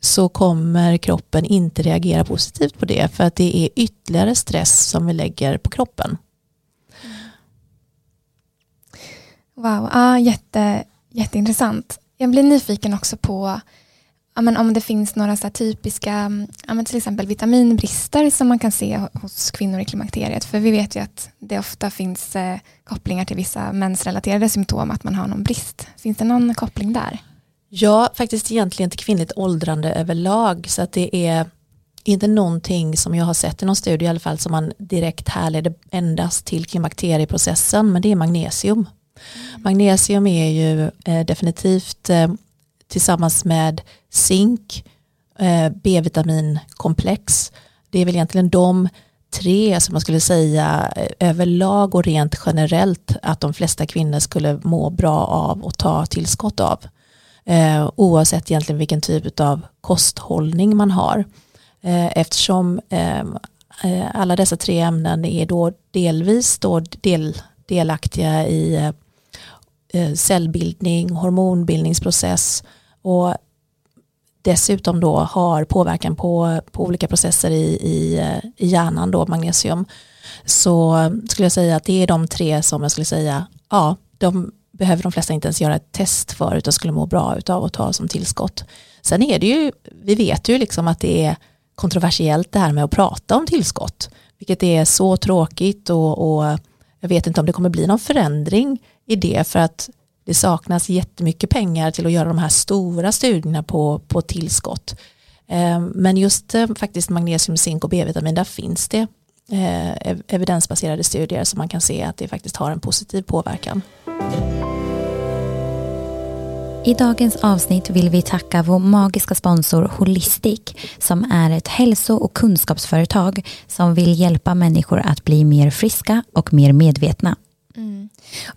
så kommer kroppen inte reagera positivt på det för att det är ytterligare stress som vi lägger på kroppen. Wow, ah, jätte, jätteintressant. Jag blir nyfiken också på ja, men om det finns några så typiska, mm, ja, men till exempel vitaminbrister som man kan se hos kvinnor i klimakteriet. För vi vet ju att det ofta finns eh, kopplingar till vissa mensrelaterade symptom, att man har någon brist. Finns det någon koppling där? Ja, faktiskt egentligen till kvinnligt åldrande överlag så att det är inte någonting som jag har sett i någon studie i alla fall som man direkt härleder endast till klimakterieprocessen men det är magnesium. Magnesium är ju eh, definitivt eh, tillsammans med zink, eh, B-vitaminkomplex. Det är väl egentligen de tre som man skulle säga eh, överlag och rent generellt att de flesta kvinnor skulle må bra av och ta tillskott av. Eh, oavsett egentligen vilken typ av kosthållning man har. Eh, eftersom eh, eh, alla dessa tre ämnen är då delvis då del, delaktiga i eh, Eh, cellbildning, hormonbildningsprocess och dessutom då har påverkan på, på olika processer i, i, eh, i hjärnan då, magnesium, så skulle jag säga att det är de tre som jag skulle säga, ja, de behöver de flesta inte ens göra ett test för utan skulle må bra av att ta som tillskott. Sen är det ju, vi vet ju liksom att det är kontroversiellt det här med att prata om tillskott, vilket är så tråkigt och, och jag vet inte om det kommer bli någon förändring i det för att det saknas jättemycket pengar till att göra de här stora studierna på, på tillskott. Ehm, men just eh, faktiskt magnesium, zink och B-vitamin, där finns det eh, evidensbaserade studier som man kan se att det faktiskt har en positiv påverkan. I dagens avsnitt vill vi tacka vår magiska sponsor Holistic som är ett hälso och kunskapsföretag som vill hjälpa människor att bli mer friska och mer medvetna. Mm.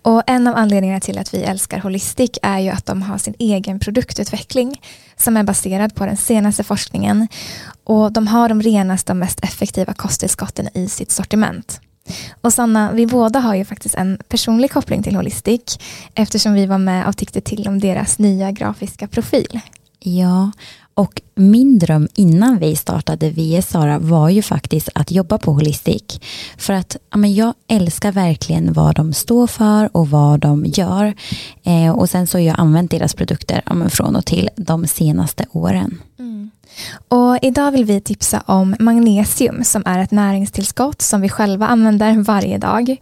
Och En av anledningarna till att vi älskar Holistic är ju att de har sin egen produktutveckling som är baserad på den senaste forskningen och de har de renaste och mest effektiva kosttillskotten i sitt sortiment. Och Sanna, vi båda har ju faktiskt en personlig koppling till Holistic eftersom vi var med och tyckte till om deras nya grafiska profil. Ja, och min dröm innan vi startade VS Sara var ju faktiskt att jobba på Holistic. För att ja, men jag älskar verkligen vad de står för och vad de gör. Eh, och sen så har jag använt deras produkter ja, från och till de senaste åren. Mm. Och idag vill vi tipsa om magnesium som är ett näringstillskott som vi själva använder varje dag.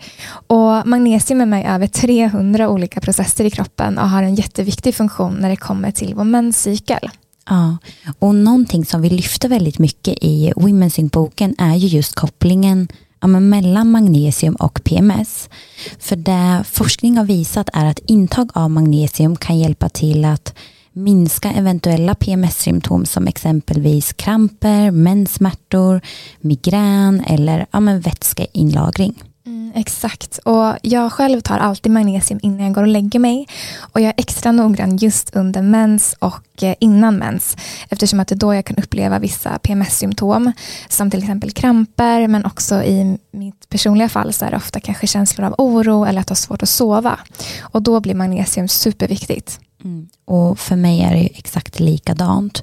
Och magnesium är med i över 300 olika processer i kroppen och har en jätteviktig funktion när det kommer till vår menscykel. Ja, och någonting som vi lyfter väldigt mycket i Women's Sync-boken är ju just kopplingen ja, mellan magnesium och PMS. För det forskning har visat är att intag av magnesium kan hjälpa till att minska eventuella PMS-symptom som exempelvis kramper, menssmärtor, migrän eller ja, vätskeinlagring. Mm, exakt, och jag själv tar alltid magnesium innan jag går och lägger mig. Och jag är extra noggrann just under mens och eh, innan mens. Eftersom att det är då jag kan uppleva vissa PMS-symptom. Som till exempel kramper, men också i mitt personliga fall så är det ofta kanske känslor av oro eller att ha svårt att sova. Och då blir magnesium superviktigt. Mm. Och för mig är det exakt likadant.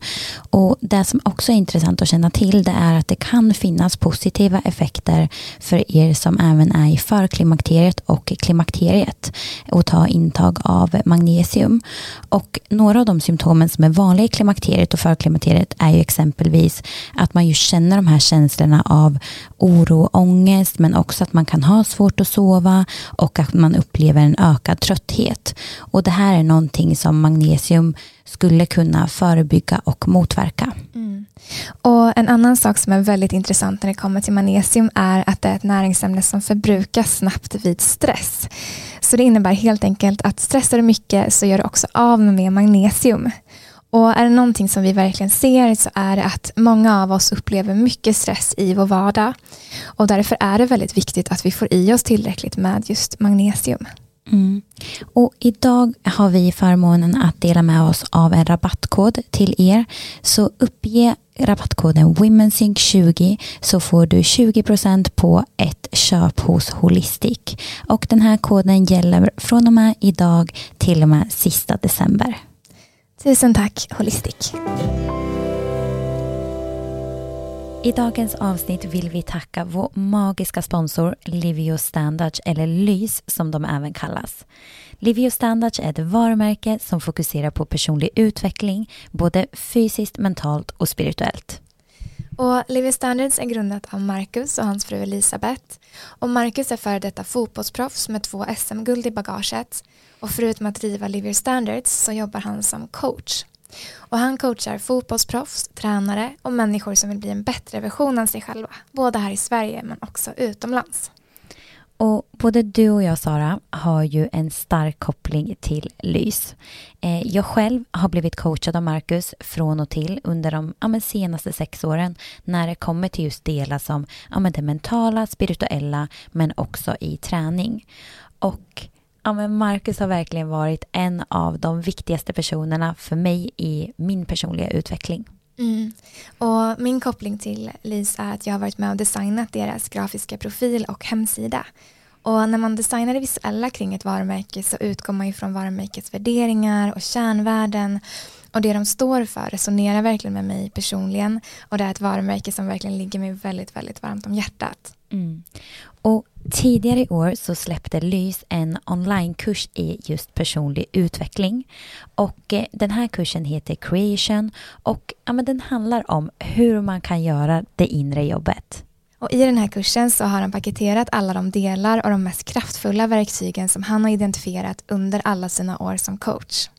Och det som också är intressant att känna till det är att det kan finnas positiva effekter för er som även är i förklimakteriet och klimakteriet och ta intag av magnesium. Och några av de symptomen som är vanliga i klimakteriet och förklimakteriet är ju exempelvis att man ju känner de här känslorna av oro och ångest men också att man kan ha svårt att sova och att man upplever en ökad trötthet. Och det här är någonting som magnesium magnesium skulle kunna förebygga och motverka. Mm. Och En annan sak som är väldigt intressant när det kommer till magnesium är att det är ett näringsämne som förbrukas snabbt vid stress. Så det innebär helt enkelt att stressar du mycket så gör du också av med mer magnesium. Och är det någonting som vi verkligen ser så är det att många av oss upplever mycket stress i vår vardag. Och därför är det väldigt viktigt att vi får i oss tillräckligt med just magnesium. Mm. Och idag har vi förmånen att dela med oss av en rabattkod till er. Så uppge rabattkoden WomenSync20 så får du 20% på ett köp hos Holistic. Och den här koden gäller från och med idag till och med sista december. Tusen tack Holistic. I dagens avsnitt vill vi tacka vår magiska sponsor Livio Standards eller LYS som de även kallas. Livio Standards är ett varumärke som fokuserar på personlig utveckling både fysiskt, mentalt och spirituellt. Och Livio Standards är grundat av Marcus och hans fru Elisabeth. Och Marcus är före detta fotbollsproffs med två SM-guld i bagaget. Och förutom att driva Livio Standards så jobbar han som coach. Och han coachar fotbollsproffs, tränare och människor som vill bli en bättre version av sig själva. Både här i Sverige men också utomlands. Och både du och jag Sara har ju en stark koppling till LYS. Eh, jag själv har blivit coachad av Marcus från och till under de ja, senaste sex åren när det kommer till just delar som ja, det mentala, spirituella men också i träning. Och ja, men Marcus har verkligen varit en av de viktigaste personerna för mig i min personliga utveckling. Mm. Och min koppling till Lisa är att jag har varit med och designat deras grafiska profil och hemsida. Och när man designar det visuella kring ett varumärke så utgår man ju från varumärkets värderingar och kärnvärden och det de står för resonerar verkligen med mig personligen och det är ett varumärke som verkligen ligger mig väldigt, väldigt varmt om hjärtat. Mm. Och tidigare i år så släppte Lys en onlinekurs i just personlig utveckling. Och eh, den här kursen heter Creation och ja, men den handlar om hur man kan göra det inre jobbet. Och I den här kursen så har han paketerat alla de delar och de mest kraftfulla verktygen som han har identifierat under alla sina år som coach.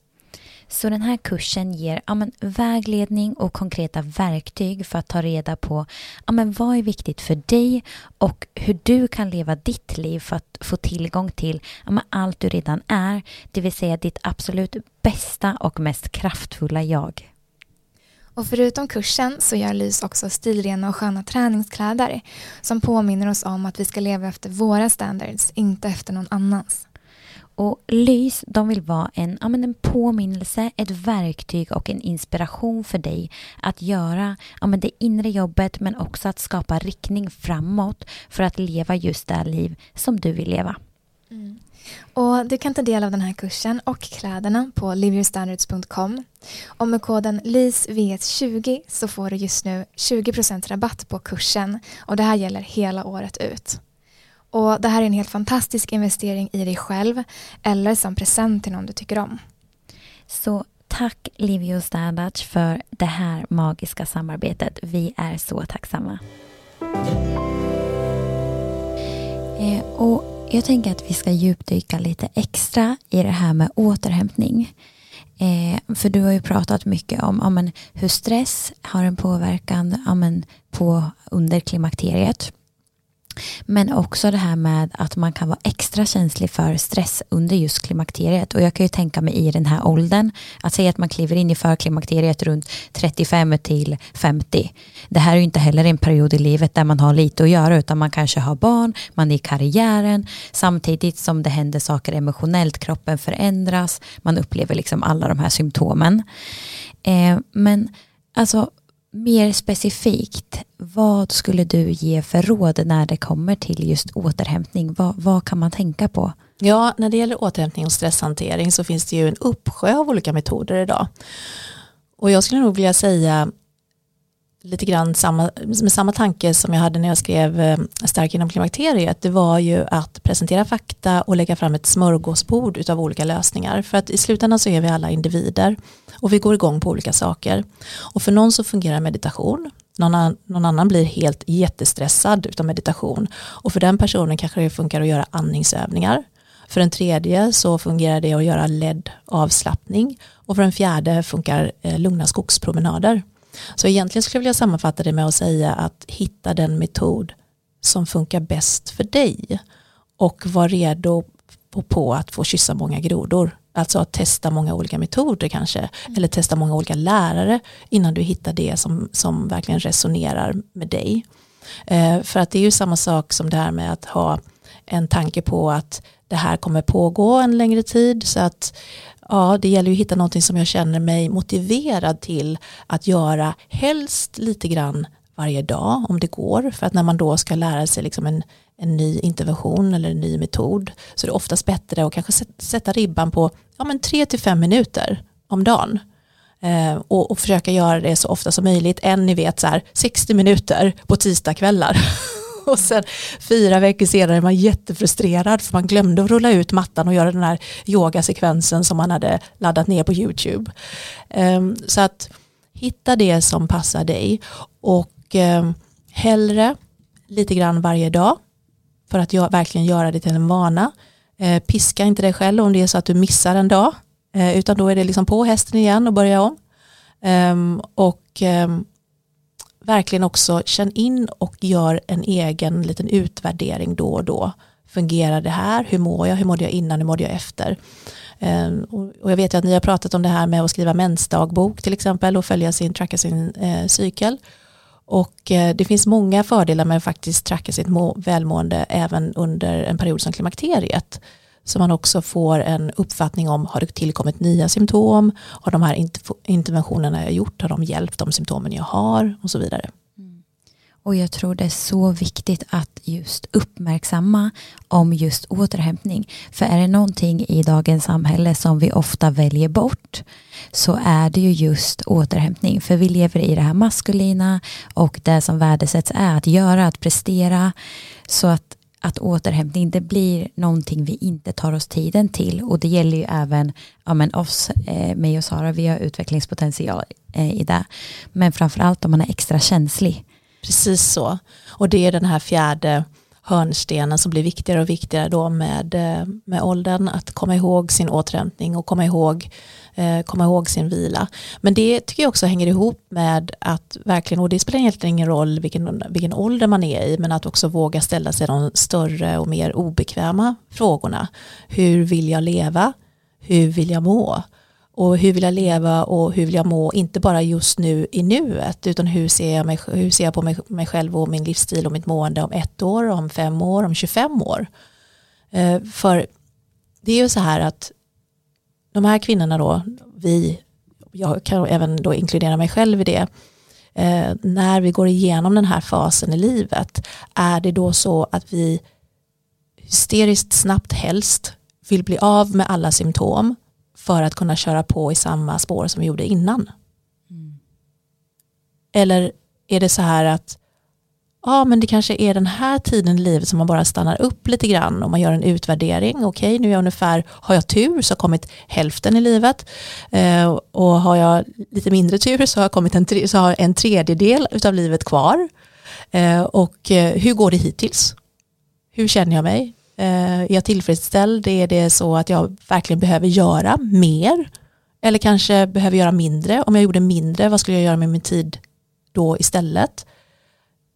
Så den här kursen ger ja, men, vägledning och konkreta verktyg för att ta reda på ja, men, vad är viktigt för dig och hur du kan leva ditt liv för att få tillgång till ja, men, allt du redan är, det vill säga ditt absolut bästa och mest kraftfulla jag. Och förutom kursen så gör Lys också stilrena och sköna träningskläder som påminner oss om att vi ska leva efter våra standards, inte efter någon annans. Och Lys, de vill vara en, ja, men en påminnelse, ett verktyg och en inspiration för dig att göra ja, men det inre jobbet men också att skapa riktning framåt för att leva just det liv som du vill leva. Mm. Och du kan ta del av den här kursen och kläderna på liveyourstandards.com. Och med koden LYSVS20 så får du just nu 20% rabatt på kursen och det här gäller hela året ut. Och det här är en helt fantastisk investering i dig själv eller som present till någon du tycker om. Så tack Livio Standards för det här magiska samarbetet. Vi är så tacksamma. Eh, och jag tänker att vi ska djupdyka lite extra i det här med återhämtning. Eh, för du har ju pratat mycket om om en, hur stress har en påverkan om en, på under klimakteriet. Men också det här med att man kan vara extra känslig för stress under just klimakteriet. Och jag kan ju tänka mig i den här åldern, att säga att man kliver in i förklimakteriet runt 35 till 50. Det här är ju inte heller en period i livet där man har lite att göra, utan man kanske har barn, man är i karriären, samtidigt som det händer saker emotionellt, kroppen förändras, man upplever liksom alla de här symptomen. Eh, men alltså mer specifikt, vad skulle du ge för råd när det kommer till just återhämtning? Vad, vad, kan man tänka på? Ja, när det gäller återhämtning och stresshantering så finns det ju en uppsjö av olika metoder idag. Och jag skulle nog vilja säga lite grann samma, med samma tanke som jag hade när jag skrev eh, Stark inom klimakteriet, det var ju att presentera fakta och lägga fram ett smörgåsbord utav olika lösningar. För att i slutändan så är vi alla individer och vi går igång på olika saker. Och för någon så fungerar meditation, någon, an, någon annan blir helt jättestressad utav meditation och för den personen kanske det funkar att göra andningsövningar. För en tredje så fungerar det att göra ledd avslappning och för en fjärde funkar eh, lugna skogspromenader. Så egentligen skulle jag vilja sammanfatta det med att säga att hitta den metod som funkar bäst för dig och var redo på, på att få kyssa många grodor. Alltså att testa många olika metoder kanske mm. eller testa många olika lärare innan du hittar det som, som verkligen resonerar med dig. Eh, för att det är ju samma sak som det här med att ha en tanke på att det här kommer pågå en längre tid så att ja, det gäller ju att hitta någonting som jag känner mig motiverad till att göra helst lite grann varje dag om det går. För att när man då ska lära sig liksom en, en ny intervention eller en ny metod så är det oftast bättre att kanske sätta ribban på ja, men 3-5 minuter om dagen. Eh, och, och, försöka göra det så ofta som möjligt. Än ni vet så här 60 minuter på tisdagkvällar. och sen fyra veckor senare är man jättefrustrerad för man glömde att rulla ut mattan och göra den här yogasekvensen som man hade laddat ner på YouTube. Um, så att hitta det som passar dig och um, hellre lite grann varje dag för att jag, verkligen göra det till en vana. Eh, piska inte dig själv om det är så att du missar en dag eh, utan då är det liksom på hästen igen och börja om. Um, och um, verkligen också känn in och gör en egen liten utvärdering då och då. Fungerar det här? Hur mår jag? Hur mådde jag innan? Hur mådde jag efter? Ehm, och jag vet ju att ni har pratat om det här med att skriva mensdagbok till exempel och följa sin, tracka sin eh, cykel. Och eh, det finns många fördelar med att faktiskt tracka sitt välmående även under en period som klimakteriet. Så man också får en uppfattning om har det tillkommit nya symptom, har de här interventionerna jag gjort, har de hjälpt de symptomen jag har och så vidare. Mm. Och jag tror det är så viktigt att just uppmärksamma om just återhämtning. För är det någonting i dagens samhälle som vi ofta väljer bort så är det ju just återhämtning. För vi lever i det här maskulina och det som värdesätts är att göra, att prestera. Så att att återhämtning det blir någonting vi inte tar oss tiden till och det gäller ju även ja, men oss, eh, mig och Sara, vi har utvecklingspotential eh, i det. Men framförallt om man är extra känslig. Precis så. Och det är den här fjärde hörnstenen som blir viktigare och viktigare då med, eh, med åldern, att komma ihåg sin återhämtning och komma ihåg Eh, komma ihåg sin vila. Men det tycker jag också hänger ihop med att verkligen, och det spelar egentligen ingen roll vilken, vilken ålder man är i, men att också våga ställa sig de större och mer obekväma frågorna. Hur vill jag leva? Hur vill jag må? Och hur vill jag leva och hur vill jag må, inte bara just nu i nuet, utan hur ser jag, mig, hur ser jag på mig, mig själv och min livsstil och mitt mående om ett år, om fem år, om 25 år. Eh, för det är ju så här att de här kvinnorna då, vi, jag kan även då inkludera mig själv i det, eh, när vi går igenom den här fasen i livet, är det då så att vi hysteriskt snabbt helst vill bli av med alla symptom för att kunna köra på i samma spår som vi gjorde innan? Mm. Eller är det så här att ja men det kanske är den här tiden i livet som man bara stannar upp lite grann och man gör en utvärdering. Okej, nu är jag ungefär, har jag tur så har jag kommit hälften i livet eh, och har jag lite mindre tur så har jag kommit en, så har en tredjedel av livet kvar. Eh, och eh, hur går det hittills? Hur känner jag mig? Eh, är jag tillfredsställd? Är det så att jag verkligen behöver göra mer? Eller kanske behöver göra mindre? Om jag gjorde mindre, vad skulle jag göra med min tid då istället?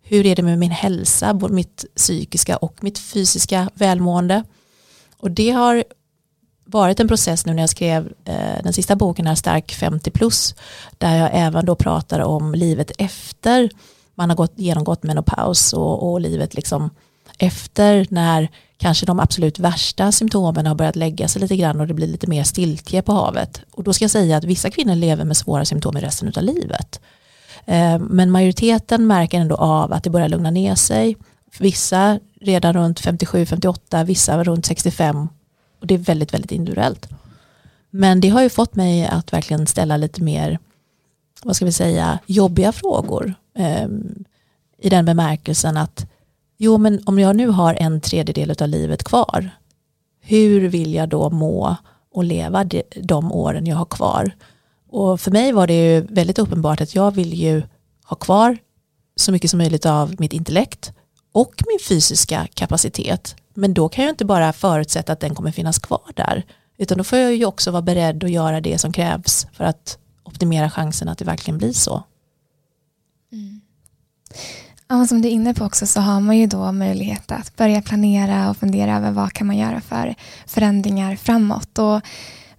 Hur är det med min hälsa, både mitt psykiska och mitt fysiska välmående? Och det har varit en process nu när jag skrev eh, den sista boken här, Stark 50 plus, där jag även då pratar om livet efter man har gått, genomgått menopaus och, och livet liksom efter när kanske de absolut värsta symptomen har börjat lägga sig lite grann och det blir lite mer stiltje på havet. Och då ska jag säga att vissa kvinnor lever med svåra symptom i resten av livet. Eh, men majoriteten märker ändå av att det börjar lugna ner sig. Vissa redan runt 57-58, vissa runt 65 och det är väldigt, väldigt individuellt. Men det har ju fått mig att verkligen ställa lite mer, vad ska vi säga, jobbiga frågor. Ehm, I den bemärkelsen att, jo men om jag nu har en tredjedel av livet kvar, hur vill jag då må och leva de, de åren jag har kvar? Och för mig var det ju väldigt uppenbart att jag vill ju ha kvar så mycket som möjligt av mitt intellekt och min fysiska kapacitet. Men då kan jag inte bara förutsätta att den kommer finnas kvar där. Utan då får jag ju också vara beredd att göra det som krävs för att optimera chansen att det verkligen blir så. Mm. Ja, som du är inne på också så har man ju då möjlighet att börja planera och fundera över vad kan man göra för förändringar framåt. Och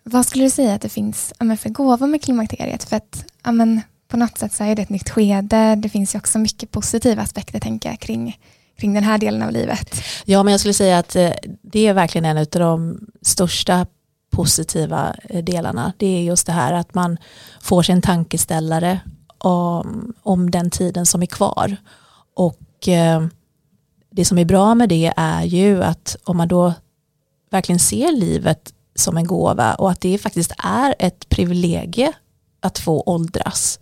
vad skulle du säga att det finns ja, för gåvor med klimakteriet? För att ja, men, på något sätt så är det ett nytt skede. Det finns ju också mycket positiva aspekter tänker jag, kring, kring den här delen av livet. Ja, men jag skulle säga att eh, det är verkligen en av de största positiva eh, delarna. Det är just det här att man får sig en tankeställare om, om den tiden som är kvar. Och eh, det som är bra med det är ju att om man då verkligen ser livet som en gåva och att det faktiskt är ett privilegie att få åldras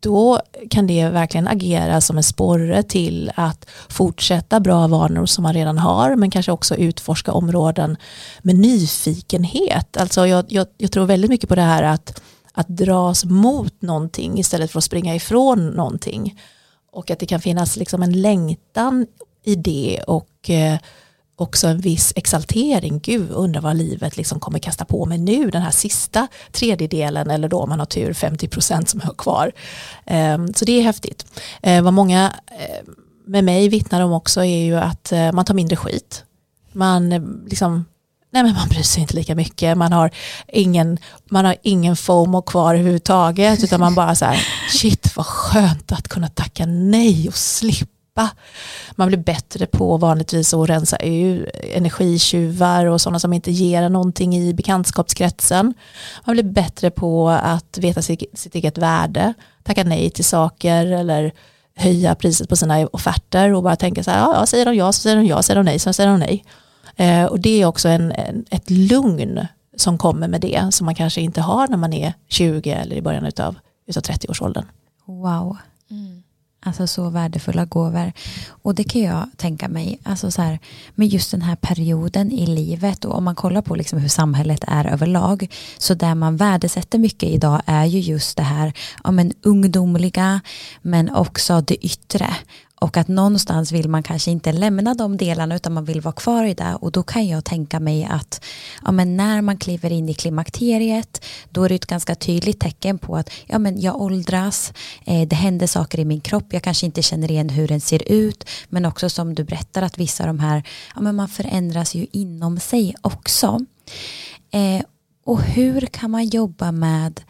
då kan det verkligen agera som en sporre till att fortsätta bra vanor som man redan har men kanske också utforska områden med nyfikenhet. Alltså jag, jag, jag tror väldigt mycket på det här att, att dras mot någonting istället för att springa ifrån någonting och att det kan finnas liksom en längtan i det och eh, också en viss exaltering. Gud, undrar vad livet liksom kommer kasta på mig nu, den här sista tredjedelen eller då om man har tur 50% som jag har kvar. Ehm, så det är häftigt. Ehm, vad många eh, med mig vittnar om också är ju att eh, man tar mindre skit. Man eh, liksom Nej men man bryr sig inte lika mycket, man har ingen, man har ingen FOMO kvar överhuvudtaget utan man bara så här, shit vad skönt att kunna tacka nej och slippa. Man blir bättre på vanligtvis att rensa ur energitjuvar och sådana som inte ger någonting i bekantskapskretsen. Man blir bättre på att veta sitt, eget värde, tacka nej till saker eller höja priset på sina offerter och bara tänka så här, ja, ja säger de ja så säger de ja, säger de nej så säger de nej. Eh, och det är också en, en, ett lugn som kommer med det som man kanske inte har när man är 20 eller i början av 30-årsåldern. Wow. Mm. Alltså så värdefulla gåvor. Och det kan jag tänka mig, alltså så här, med just den här perioden i livet och om man kollar på liksom hur samhället är överlag, så där man värdesätter mycket idag är ju just det här, ja men ungdomliga, men också det yttre. Och att någonstans vill man kanske inte lämna de delarna utan man vill vara kvar i det. Och då kan jag tänka mig att ja, men när man kliver in i klimakteriet då är det ett ganska tydligt tecken på att ja, men jag åldras, eh, det händer saker i min kropp, jag kanske inte känner igen hur den ser ut. Men också som du berättar att vissa av de här, ja, men man förändras ju inom sig också. Eh, och hur kan man jobba med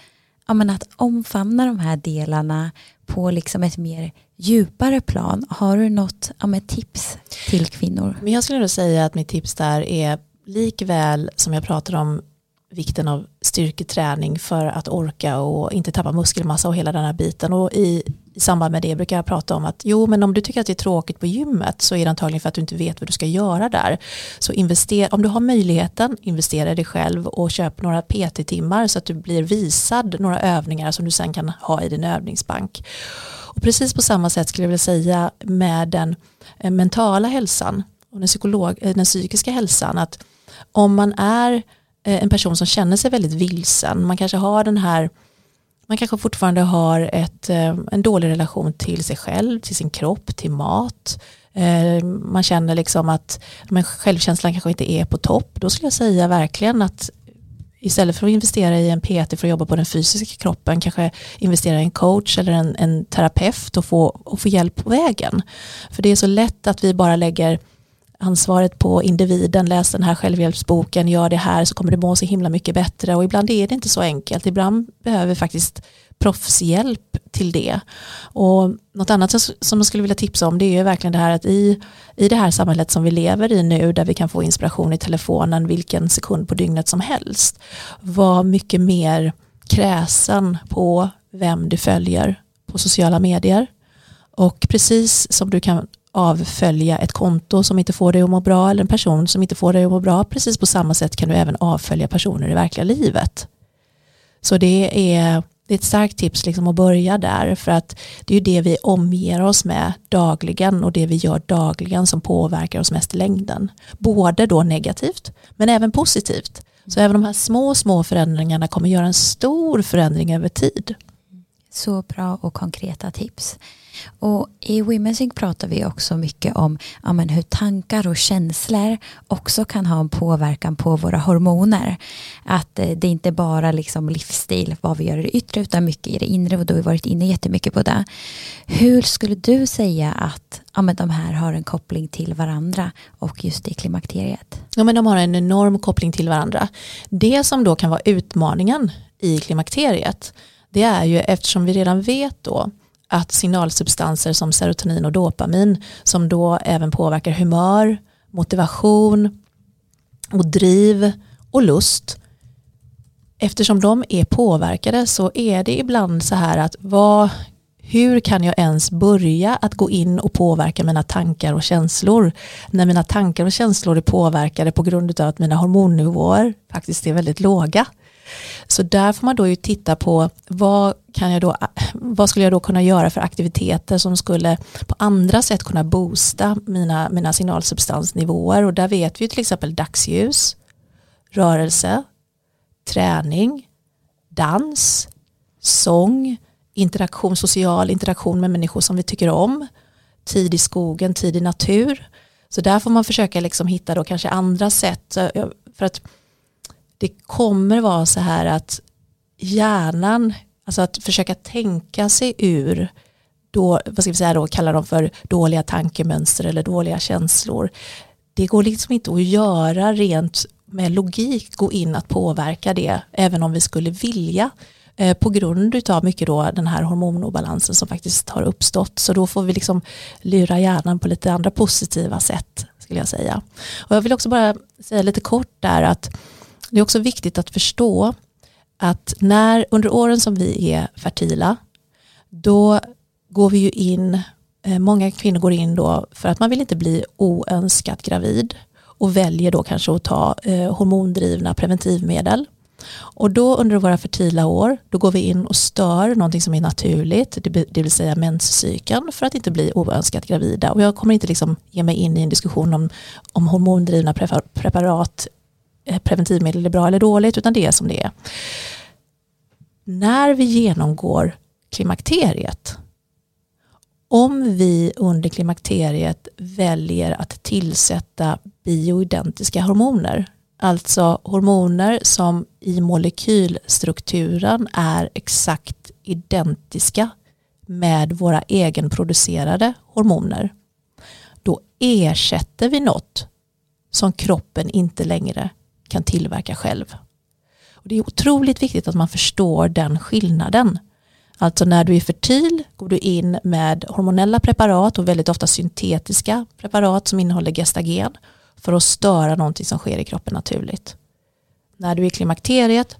ja, men att omfamna de här delarna på liksom ett mer djupare plan. Har du något ja, med tips till kvinnor? Men jag skulle nog säga att mitt tips där är likväl som jag pratar om vikten av styrketräning för att orka och inte tappa muskelmassa och hela den här biten. Och i, i samband med det brukar jag prata om att jo men om du tycker att det är tråkigt på gymmet så är det antagligen för att du inte vet vad du ska göra där. Så investera, om du har möjligheten, investera i dig själv och köp några PT-timmar så att du blir visad några övningar som du sen kan ha i din övningsbank. Och precis på samma sätt skulle jag vilja säga med den eh, mentala hälsan och den, psykolog, eh, den psykiska hälsan att om man är eh, en person som känner sig väldigt vilsen, man kanske har den här man kanske fortfarande har ett, eh, en dålig relation till sig själv, till sin kropp, till mat. Eh, man känner liksom att men självkänslan kanske inte är på topp. Då skulle jag säga verkligen att istället för att investera i en PT för att jobba på den fysiska kroppen, kanske investera i en coach eller en, en terapeut och få, och få hjälp på vägen. För det är så lätt att vi bara lägger ansvaret på individen, läs den här självhjälpsboken, gör det här så kommer du må så himla mycket bättre och ibland är det inte så enkelt. Ibland behöver vi faktiskt proffshjälp till det. Och något annat som jag skulle vilja tipsa om det är ju verkligen det här att i, i det här samhället som vi lever i nu där vi kan få inspiration i telefonen vilken sekund på dygnet som helst. Var mycket mer kräsen på vem du följer på sociala medier. Och precis som du kan avfölja ett konto som inte får dig att må bra eller en person som inte får dig att må bra, precis på samma sätt kan du även avfölja personer i verkliga livet. Så det är det är ett starkt tips liksom att börja där för att det är ju det vi omger oss med dagligen och det vi gör dagligen som påverkar oss mest i längden. Både då negativt men även positivt. Så även de här små, små förändringarna kommer göra en stor förändring över tid. Så bra och konkreta tips. Och I Womensync pratar vi också mycket om ja, men hur tankar och känslor också kan ha en påverkan på våra hormoner. Att eh, det inte bara liksom livsstil, vad vi gör i det yttre, utan mycket i det inre och då har vi varit inne jättemycket på det. Hur skulle du säga att ja, men de här har en koppling till varandra och just i klimakteriet? Ja, men de har en enorm koppling till varandra. Det som då kan vara utmaningen i klimakteriet det är ju eftersom vi redan vet då att signalsubstanser som serotonin och dopamin som då även påverkar humör, motivation och driv och lust eftersom de är påverkade så är det ibland så här att vad, hur kan jag ens börja att gå in och påverka mina tankar och känslor när mina tankar och känslor är påverkade på grund av att mina hormonnivåer faktiskt är väldigt låga. Så där får man då ju titta på vad, kan jag då, vad skulle jag då kunna göra för aktiviteter som skulle på andra sätt kunna boosta mina, mina signalsubstansnivåer och där vet vi till exempel dagsljus, rörelse, träning, dans, sång, interaktion, social interaktion med människor som vi tycker om, tid i skogen, tid i natur. Så där får man försöka liksom hitta då kanske andra sätt. För att det kommer vara så här att hjärnan, alltså att försöka tänka sig ur då, vad ska vi säga då, kalla dem för dåliga tankemönster eller dåliga känslor. Det går liksom inte att göra rent med logik gå in att påverka det även om vi skulle vilja eh, på grund av mycket då den här hormonobalansen som faktiskt har uppstått. Så då får vi liksom lura hjärnan på lite andra positiva sätt skulle jag säga. Och jag vill också bara säga lite kort där att det är också viktigt att förstå att när under åren som vi är fertila då går vi ju in, eh, många kvinnor går in då för att man vill inte bli oönskat gravid och väljer då kanske att ta eh, hormondrivna preventivmedel. Och då under våra fertila år, då går vi in och stör någonting som är naturligt, det vill säga menscykeln för att inte bli oönskat gravida. Och jag kommer inte liksom ge mig in i en diskussion om, om hormondrivna preparat, Eh, preventivmedel är bra eller dåligt, utan det är som det är. När vi genomgår klimakteriet, om vi under klimakteriet väljer att tillsätta bioidentiska hormoner, alltså hormoner som i molekylstrukturen är exakt identiska med våra egenproducerade hormoner, då ersätter vi något som kroppen inte längre kan tillverka själv. Och det är otroligt viktigt att man förstår den skillnaden. Alltså när du är fertil går du in med hormonella preparat och väldigt ofta syntetiska preparat som innehåller gestagen för att störa någonting som sker i kroppen naturligt. När du är i klimakteriet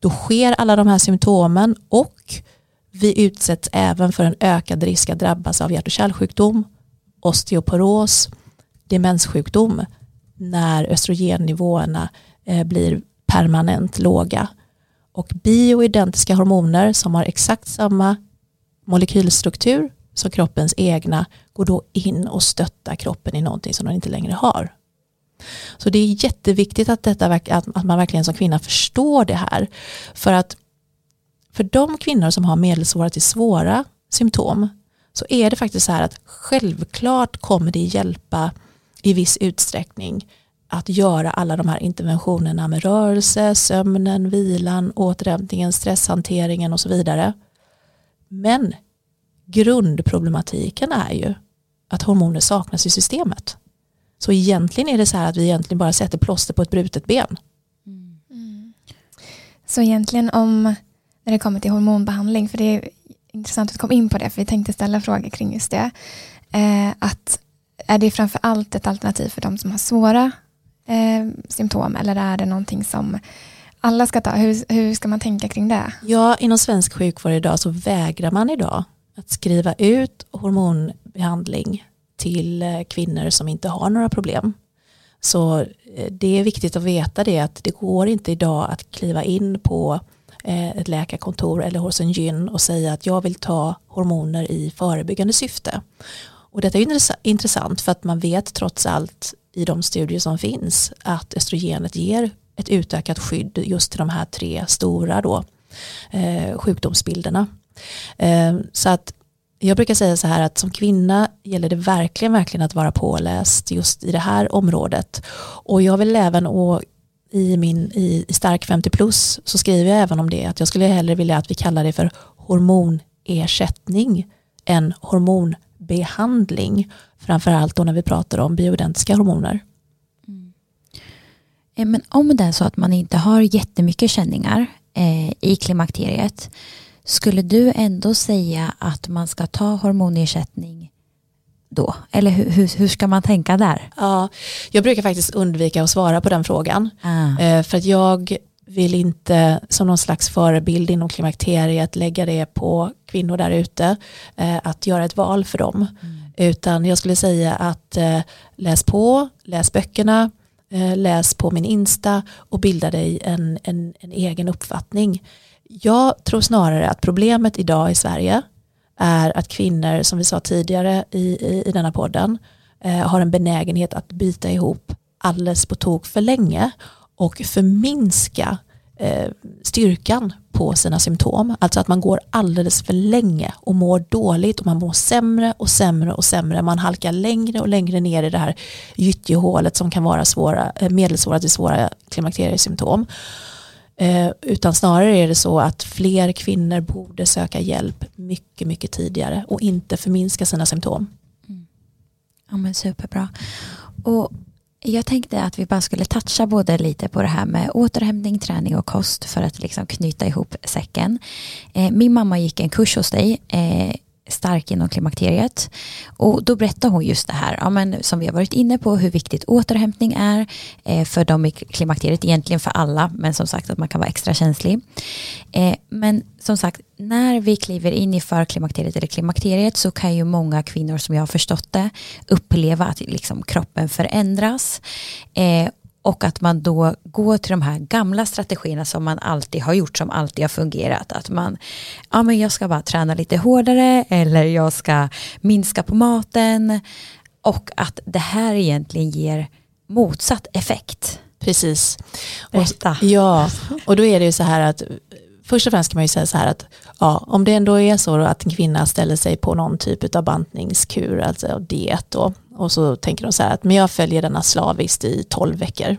då sker alla de här symptomen och vi utsätts även för en ökad risk att drabbas av hjärt och kärlsjukdom, osteoporos, demenssjukdom när östrogennivåerna Eh, blir permanent låga. Och bioidentiska hormoner som har exakt samma molekylstruktur som kroppens egna går då in och stöttar kroppen i någonting som den inte längre har. Så det är jätteviktigt att, detta, att man verkligen som kvinna förstår det här. För att för de kvinnor som har medelsvåra till svåra symptom så är det faktiskt så här att självklart kommer det hjälpa i viss utsträckning att göra alla de här interventionerna med rörelse, sömnen, vilan, återhämtningen, stresshanteringen och så vidare. Men grundproblematiken är ju att hormoner saknas i systemet. Så egentligen är det så här att vi egentligen bara sätter plåster på ett brutet ben. Mm. Så egentligen om, när det kommer till hormonbehandling, för det är intressant att du kom in på det, för vi tänkte ställa frågor kring just det, eh, att är det framför allt ett alternativ för de som har svåra eh, symptom eller är det någonting som alla ska ta? Hur, hur ska man tänka kring det? Ja, inom svensk sjukvård idag så vägrar man idag att skriva ut hormonbehandling till eh, kvinnor som inte har några problem. Så eh, det är viktigt att veta det att det går inte idag att kliva in på eh, ett läkarkontor eller hos en gyn och säga att jag vill ta hormoner i förebyggande syfte. Och detta är intressant för att man vet trots allt i de studier som finns att östrogenet ger ett utökat skydd just till de här tre stora då, eh, sjukdomsbilderna. Eh, så att jag brukar säga så här att som kvinna gäller det verkligen, verkligen att vara påläst just i det här området. Och jag vill även, och i min i, i Stark 50 plus så skriver jag även om det, att jag skulle hellre vilja att vi kallar det för hormonersättning än hormon hormonbehandling. Framförallt då när vi pratar om bioidentiska hormoner. Mm. Eh, men om det är så att man inte har jättemycket känningar eh, i klimakteriet skulle du ändå säga att man ska ta hormonersättning då? Eller hur, hur, hur, ska man tänka där? Ja, jag brukar faktiskt undvika att svara på den frågan. Ah. Eh, för att jag vill inte som någon slags förebild inom klimakteriet lägga det på kvinnor där ute eh, att göra ett val för dem. Mm. Utan jag skulle säga att eh, läs på, läs böckerna, läs på min Insta och bilda dig en, en, en egen uppfattning. Jag tror snarare att problemet idag i Sverige är att kvinnor, som vi sa tidigare i, i, i denna podden, eh, har en benägenhet att byta ihop alldeles på tok för länge och förminska eh, styrkan på sina symptom. Alltså att man går alldeles för länge och mår dåligt och man mår sämre och sämre och sämre. Man halkar längre och längre ner i det här gyttjehålet som kan vara svåra, eh, medelsvåra till svåra klimakteriesymptom. Eh, utan snarare är det så att fler kvinnor borde söka hjälp mycket, mycket tidigare och inte förminska sina symptom. Mm. Ja men superbra. Och jag tänkte att vi bara skulle toucha både lite på det här med återhämtning, träning och kost för att liksom knyta ihop säcken. Eh, min mamma gick en kurs hos dig eh, stark inom klimakteriet. Och då berättar hon just det här, ja, men, som vi har varit inne på, hur viktigt återhämtning är eh, för de i klimakteriet, egentligen för alla, men som sagt att man kan vara extra känslig. Eh, men som sagt, när vi kliver in i förklimakteriet eller klimakteriet så kan ju många kvinnor som jag har förstått det uppleva att liksom, kroppen förändras. Eh, och att man då går till de här gamla strategierna som man alltid har gjort, som alltid har fungerat. Att man, ja men jag ska bara träna lite hårdare eller jag ska minska på maten. Och att det här egentligen ger motsatt effekt. Precis. Berätta. Och, ja, och då är det ju så här att först och främst kan man ju säga så här att ja, om det ändå är så att en kvinna ställer sig på någon typ av bantningskur, alltså diet då, och så tänker de så här att men jag följer denna slaviskt i tolv veckor.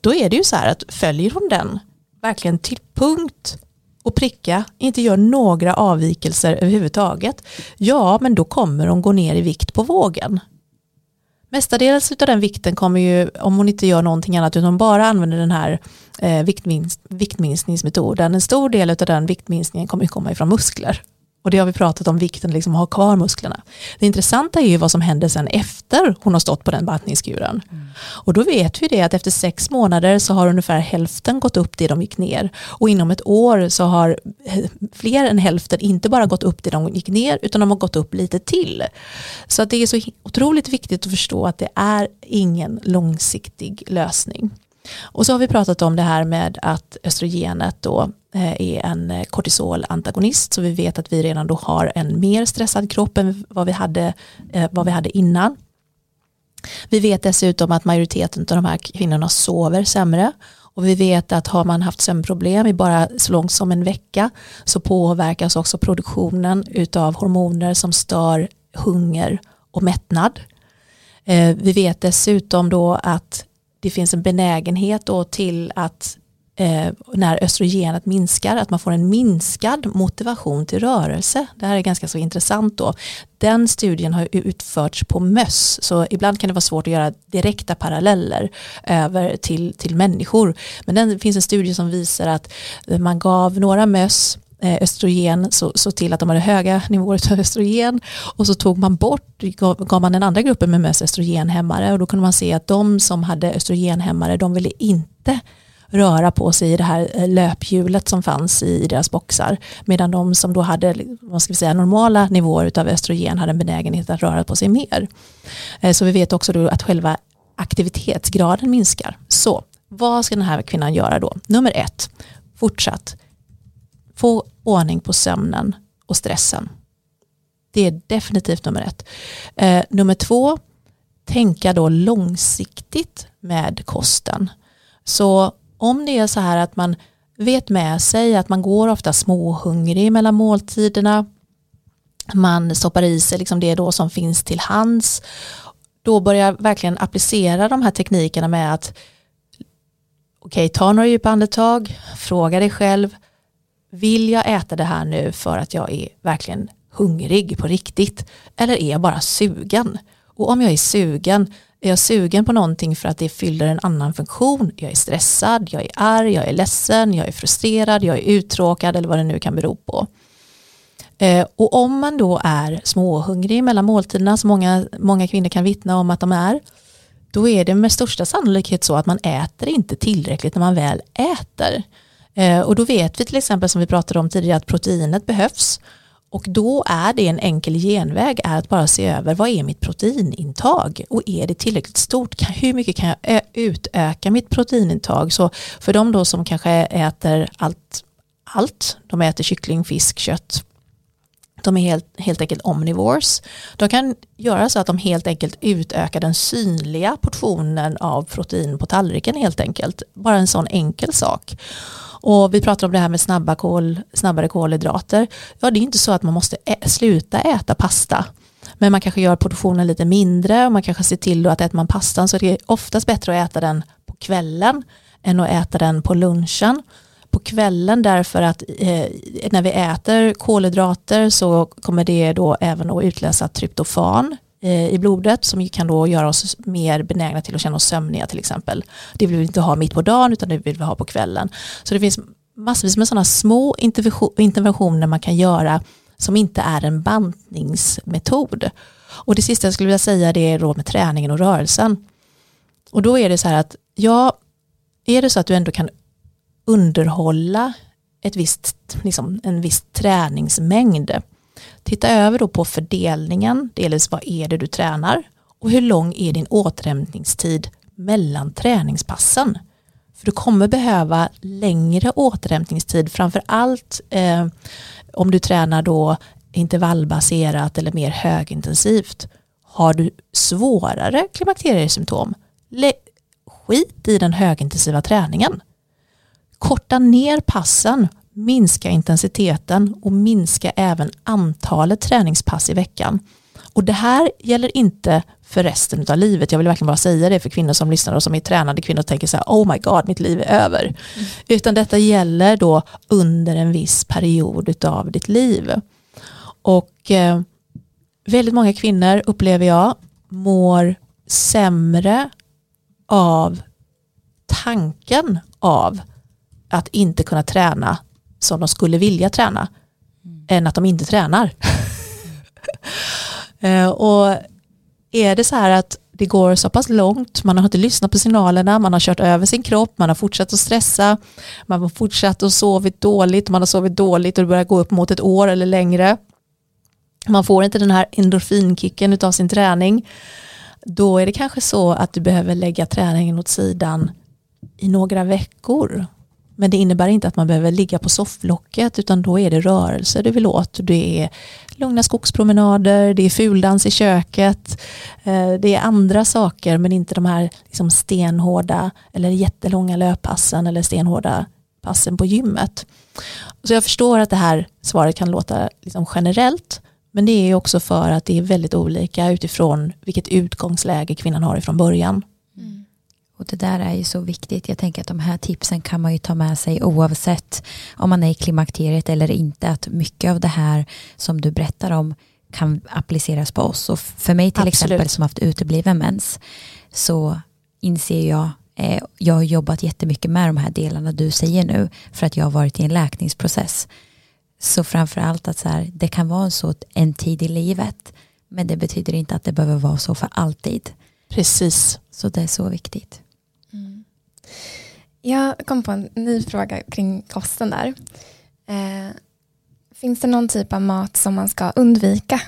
Då är det ju så här att följer hon den verkligen till punkt och pricka, inte gör några avvikelser överhuvudtaget, ja men då kommer hon gå ner i vikt på vågen. Mestadels av den vikten kommer ju, om hon inte gör någonting annat utan bara använder den här eh, viktminst, viktminskningsmetoden, en stor del av den viktminskningen kommer ju komma ifrån muskler. Och det har vi pratat om vikten liksom att ha kvar musklerna. Det intressanta är ju vad som händer sen efter hon har stått på den bantningskuren. Mm. Och då vet vi det att efter sex månader så har ungefär hälften gått upp det de gick ner. Och inom ett år så har fler än hälften inte bara gått upp det de gick ner utan de har gått upp lite till. Så att det är så otroligt viktigt att förstå att det är ingen långsiktig lösning. Och så har vi pratat om det här med att östrogenet då Eh, är en eh, kortisolantagonist så vi vet att vi redan då har en mer stressad kropp än vad vi hade, eh, vad vi hade innan. Vi vet dessutom att majoriteten av de här kvinnorna sover sämre och vi vet att har man haft sömnproblem i bara så långt som en vecka så påverkas också produktionen utav hormoner som stör hunger och mättnad. Vi vet dessutom då att det finns en benägenhet då till att eh, när östrogenet minskar, att man får en minskad motivation till rörelse. Det här är ganska så intressant då. Den studien har utförts på möss, så ibland kan det vara svårt att göra direkta paralleller över till, till människor. Men det finns en studie som visar att man gav några möss eh, östrogen så, så till att de hade höga nivåer av östrogen och så tog man bort, gav, gav man den andra gruppen med möss östrogenhämmare och då kunde man se att de som hade östrogenhämmare de ville inte röra på sig i det här eh, löphjulet som fanns i deras boxar medan de som då hade vad ska vi säga, normala nivåer av östrogen hade en benägenhet att röra på sig mer. Eh, så vi vet också då att själva aktivitetsgraden minskar. Så vad ska den här kvinnan göra då? Nummer ett, fortsatt få ordning på sömnen och stressen. Det är definitivt nummer ett. Eh, nummer två, tänka då långsiktigt med kosten. Så om det är så här att man vet med sig att man går ofta småhungrig mellan måltiderna, man stoppar i sig liksom det då som finns till hands, då börjar jag verkligen applicera de här teknikerna med att okej, okay, ta några djupa andetag, fråga dig själv, vill jag äta det här nu för att jag är verkligen hungrig på riktigt eller är jag bara sugen? Och om jag är sugen, är jag sugen på någonting för att det fyller en annan funktion? Jag är stressad, jag är arg, jag är ledsen, jag är frustrerad, jag är uttråkad eller vad det nu kan bero på. Eh, och om man då är småhungrig mellan måltiderna, som många, många kvinnor kan vittna om att de är, då är det med största sannolikhet så att man äter inte tillräckligt när man väl äter. Eh, och då vet vi till exempel som vi pratade om tidigare att proteinet behövs. Och då är det en enkel genväg är att bara se över vad är mitt proteinintag och är det tillräckligt stort? Hur mycket kan jag utöka mitt proteinintag? Så för de då som kanske äter allt, allt de äter kyckling, fisk, kött, de är helt, helt enkelt omnivores. De kan göra så att de helt enkelt utökar den synliga portionen av protein på tallriken helt enkelt. Bara en sån enkel sak. Och vi pratar om det här med snabba kol, snabbare kolhydrater. Ja, det är inte så att man måste ä sluta äta pasta. Men man kanske gör portionen lite mindre och man kanske ser till att äter man pastan så är det oftast bättre att äta den på kvällen än att äta den på lunchen på kvällen därför att eh, när vi äter kolhydrater så kommer det då även att utlösa tryptofan eh, i blodet som kan då göra oss mer benägna till att känna oss sömniga till exempel. Det vill vi inte ha mitt på dagen utan det vill vi ha på kvällen. Så det finns massvis med sådana små interventioner man kan göra som inte är en bantningsmetod. Och det sista jag skulle vilja säga det är då med träningen och rörelsen. Och då är det så här att ja, är det så att du ändå kan underhålla ett visst, liksom en viss träningsmängd. Titta över då på fördelningen, delvis vad är det du tränar och hur lång är din återhämtningstid mellan träningspassen. För du kommer behöva längre återhämtningstid, framför allt eh, om du tränar då intervallbaserat eller mer högintensivt. Har du svårare klimakteriesymptom, skit i den högintensiva träningen korta ner passen, minska intensiteten och minska även antalet träningspass i veckan. Och det här gäller inte för resten av livet. Jag vill verkligen bara säga det för kvinnor som lyssnar och som är tränade kvinnor och tänker så här, oh my god, mitt liv är över. Mm. Utan detta gäller då under en viss period av ditt liv. Och eh, väldigt många kvinnor upplever jag mår sämre av tanken av att inte kunna träna som de skulle vilja träna mm. än att de inte tränar. eh, och är det så här att det går så pass långt, man har inte lyssnat på signalerna, man har kört över sin kropp, man har fortsatt att stressa, man har fortsatt att sovit dåligt, man har sovit dåligt och det börjar gå upp mot ett år eller längre. Man får inte den här endorfinkicken av sin träning. Då är det kanske så att du behöver lägga träningen åt sidan i några veckor men det innebär inte att man behöver ligga på sofflocket utan då är det rörelse du vill åt. Det är lugna skogspromenader, det är fuldans i köket, eh, det är andra saker men inte de här liksom stenhårda eller jättelånga löppassen eller stenhårda passen på gymmet. Så jag förstår att det här svaret kan låta liksom generellt men det är också för att det är väldigt olika utifrån vilket utgångsläge kvinnan har ifrån början. Och det där är ju så viktigt. Jag tänker att de här tipsen kan man ju ta med sig oavsett om man är i klimakteriet eller inte. Att mycket av det här som du berättar om kan appliceras på oss. Och för mig till Absolut. exempel som haft utebliven mens så inser jag eh, jag har jobbat jättemycket med de här delarna du säger nu för att jag har varit i en läkningsprocess. Så framförallt att så här, det kan vara så en tid i livet men det betyder inte att det behöver vara så för alltid. Precis. Så det är så viktigt. Jag kom på en ny fråga kring kosten där. Eh, finns det någon typ av mat som man ska undvika?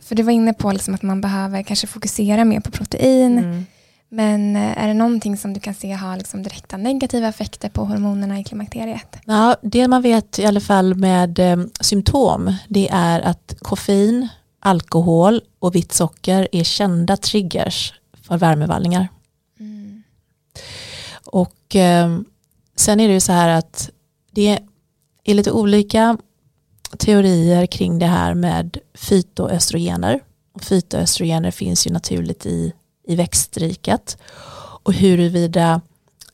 För du var inne på liksom att man behöver kanske fokusera mer på protein. Mm. Men eh, är det någonting som du kan se har liksom direkta negativa effekter på hormonerna i klimakteriet? Ja, det man vet i alla fall med eh, symptom det är att koffein, alkohol och vitt socker är kända triggers för värmevallningar. Och eh, sen är det ju så här att det är lite olika teorier kring det här med fytoöstrogener. Och fytoöstrogener finns ju naturligt i, i växtriket. Och huruvida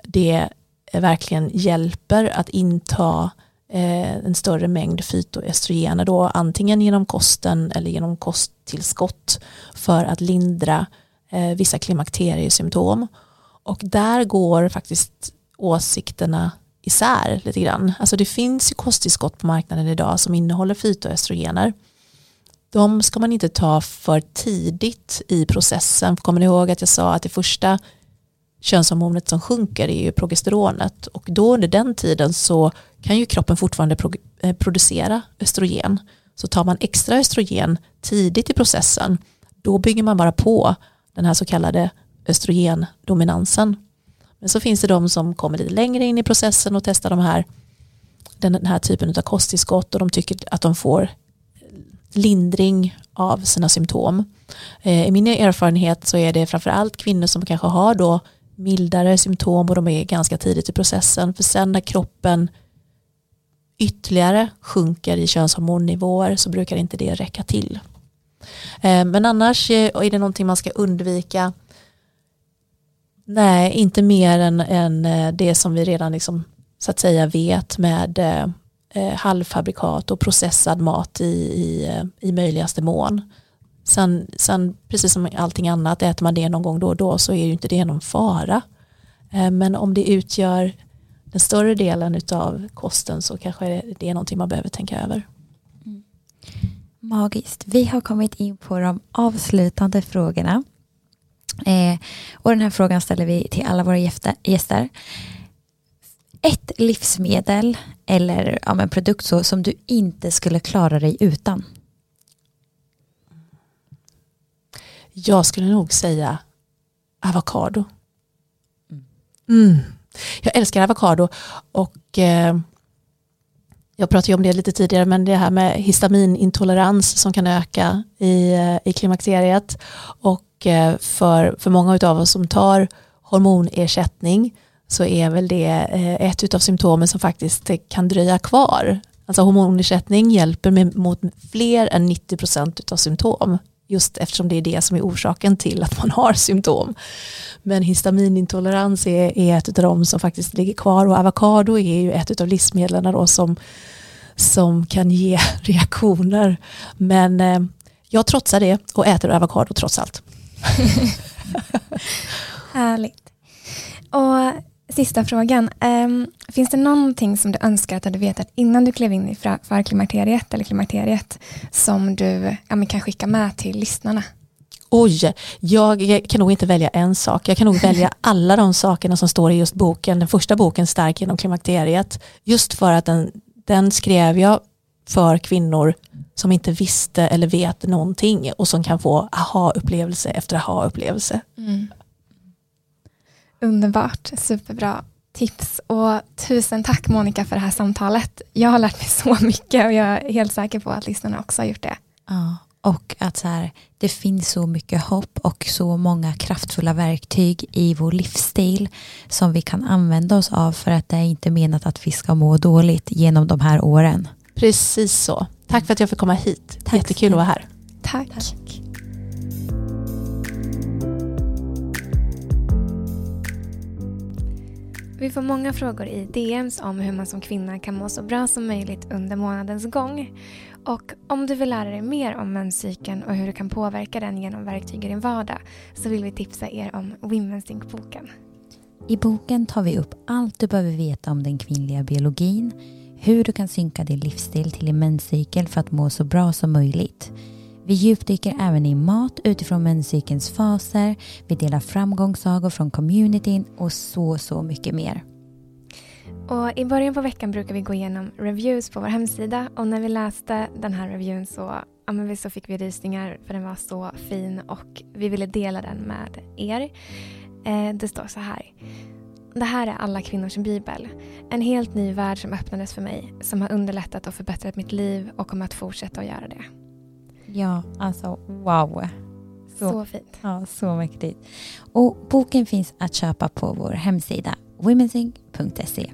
det verkligen hjälper att inta eh, en större mängd fytoöstrogener då antingen genom kosten eller genom kosttillskott för att lindra eh, vissa klimakteriesymptom. Och där går faktiskt åsikterna isär lite grann. Alltså det finns ju kosttillskott på marknaden idag som innehåller fytoöstrogener. De ska man inte ta för tidigt i processen. Kommer ni ihåg att jag sa att det första könshormonet som sjunker är ju progesteronet och då under den tiden så kan ju kroppen fortfarande eh, producera östrogen. Så tar man extra östrogen tidigt i processen då bygger man bara på den här så kallade östrogendominansen. Men så finns det de som kommer lite längre in i processen och testar de här, den här typen av kosttillskott och de tycker att de får lindring av sina symptom. Eh, I min erfarenhet så är det framförallt kvinnor som kanske har då mildare symptom och de är ganska tidigt i processen. För sen när kroppen ytterligare sjunker i könshormonnivåer så brukar inte det räcka till. Eh, men annars är det någonting man ska undvika. Nej, inte mer än, än eh, det som vi redan liksom, så att säga vet med eh, eh halvfabrikat och processad mat i, i, eh, i möjligaste mån. Sen, sen, precis som allting annat, äter man det någon gång då och då så är ju inte det någon fara. Eh, men om det utgör den större delen av kosten så kanske det är någonting man behöver tänka över. Mm. Magiskt. Vi har kommit in på de avslutande frågorna. Eh, och den här frågan ställer vi till alla våra gäster ett livsmedel eller ja, en produkt så, som du inte skulle klara dig utan? Jag skulle nog säga avokado. Mm. Jag älskar avokado och eh, jag pratade om det lite tidigare men det här med histaminintolerans som kan öka i, eh, i klimakteriet och för, för många av oss som tar hormonersättning så är väl det eh, ett av symptomen som faktiskt kan dröja kvar. Alltså hormonersättning hjälper med, mot fler än 90% av symptom just eftersom det är det som är orsaken till att man har symptom. Men histaminintolerans är, är ett av de som faktiskt ligger kvar och avokado är ju ett av livsmedlen då som, som kan ge reaktioner. Men eh, jag trotsar det och äter avokado trots allt. Härligt. Och Sista frågan. Um, finns det någonting som du önskar att du hade vetat innan du klev in i förklimakteriet eller klimakteriet som du ja, kan skicka med till lyssnarna? Oj, jag kan nog inte välja en sak. Jag kan nog välja alla de sakerna som står i just boken. Den första boken, Stark genom klimakteriet. Just för att den, den skrev jag för kvinnor som inte visste eller vet någonting och som kan få aha-upplevelse efter aha-upplevelse. Mm. Underbart, superbra tips och tusen tack Monica för det här samtalet. Jag har lärt mig så mycket och jag är helt säker på att lyssnarna också har gjort det. Ja, och att så här, det finns så mycket hopp och så många kraftfulla verktyg i vår livsstil som vi kan använda oss av för att det är inte menat att vi ska må dåligt genom de här åren. Precis så. Tack för att jag fick komma hit. Tack Jättekul att vara här. Tack. Tack. Vi får många frågor i DMs om hur man som kvinna kan må så bra som möjligt under månadens gång. Och om du vill lära dig mer om menscykeln och hur du kan påverka den genom verktyg i din vardag så vill vi tipsa er om Women's Think-boken. I boken tar vi upp allt du behöver veta om den kvinnliga biologin, hur du kan synka din livsstil till din menscykel för att må så bra som möjligt vi djupdyker även i mat utifrån menscykelns faser, vi delar framgångssagor från communityn och så, så mycket mer. Och I början på veckan brukar vi gå igenom reviews på vår hemsida och när vi läste den här reviewen så, ja, så fick vi rysningar för den var så fin och vi ville dela den med er. Eh, det står så här. Det här är alla kvinnors bibel. En helt ny värld som öppnades för mig, som har underlättat och förbättrat mitt liv och kommer att fortsätta att göra det. Ja, alltså wow. Så, så fint. Ja, så mäktigt. Och boken finns att köpa på vår hemsida womensync.se.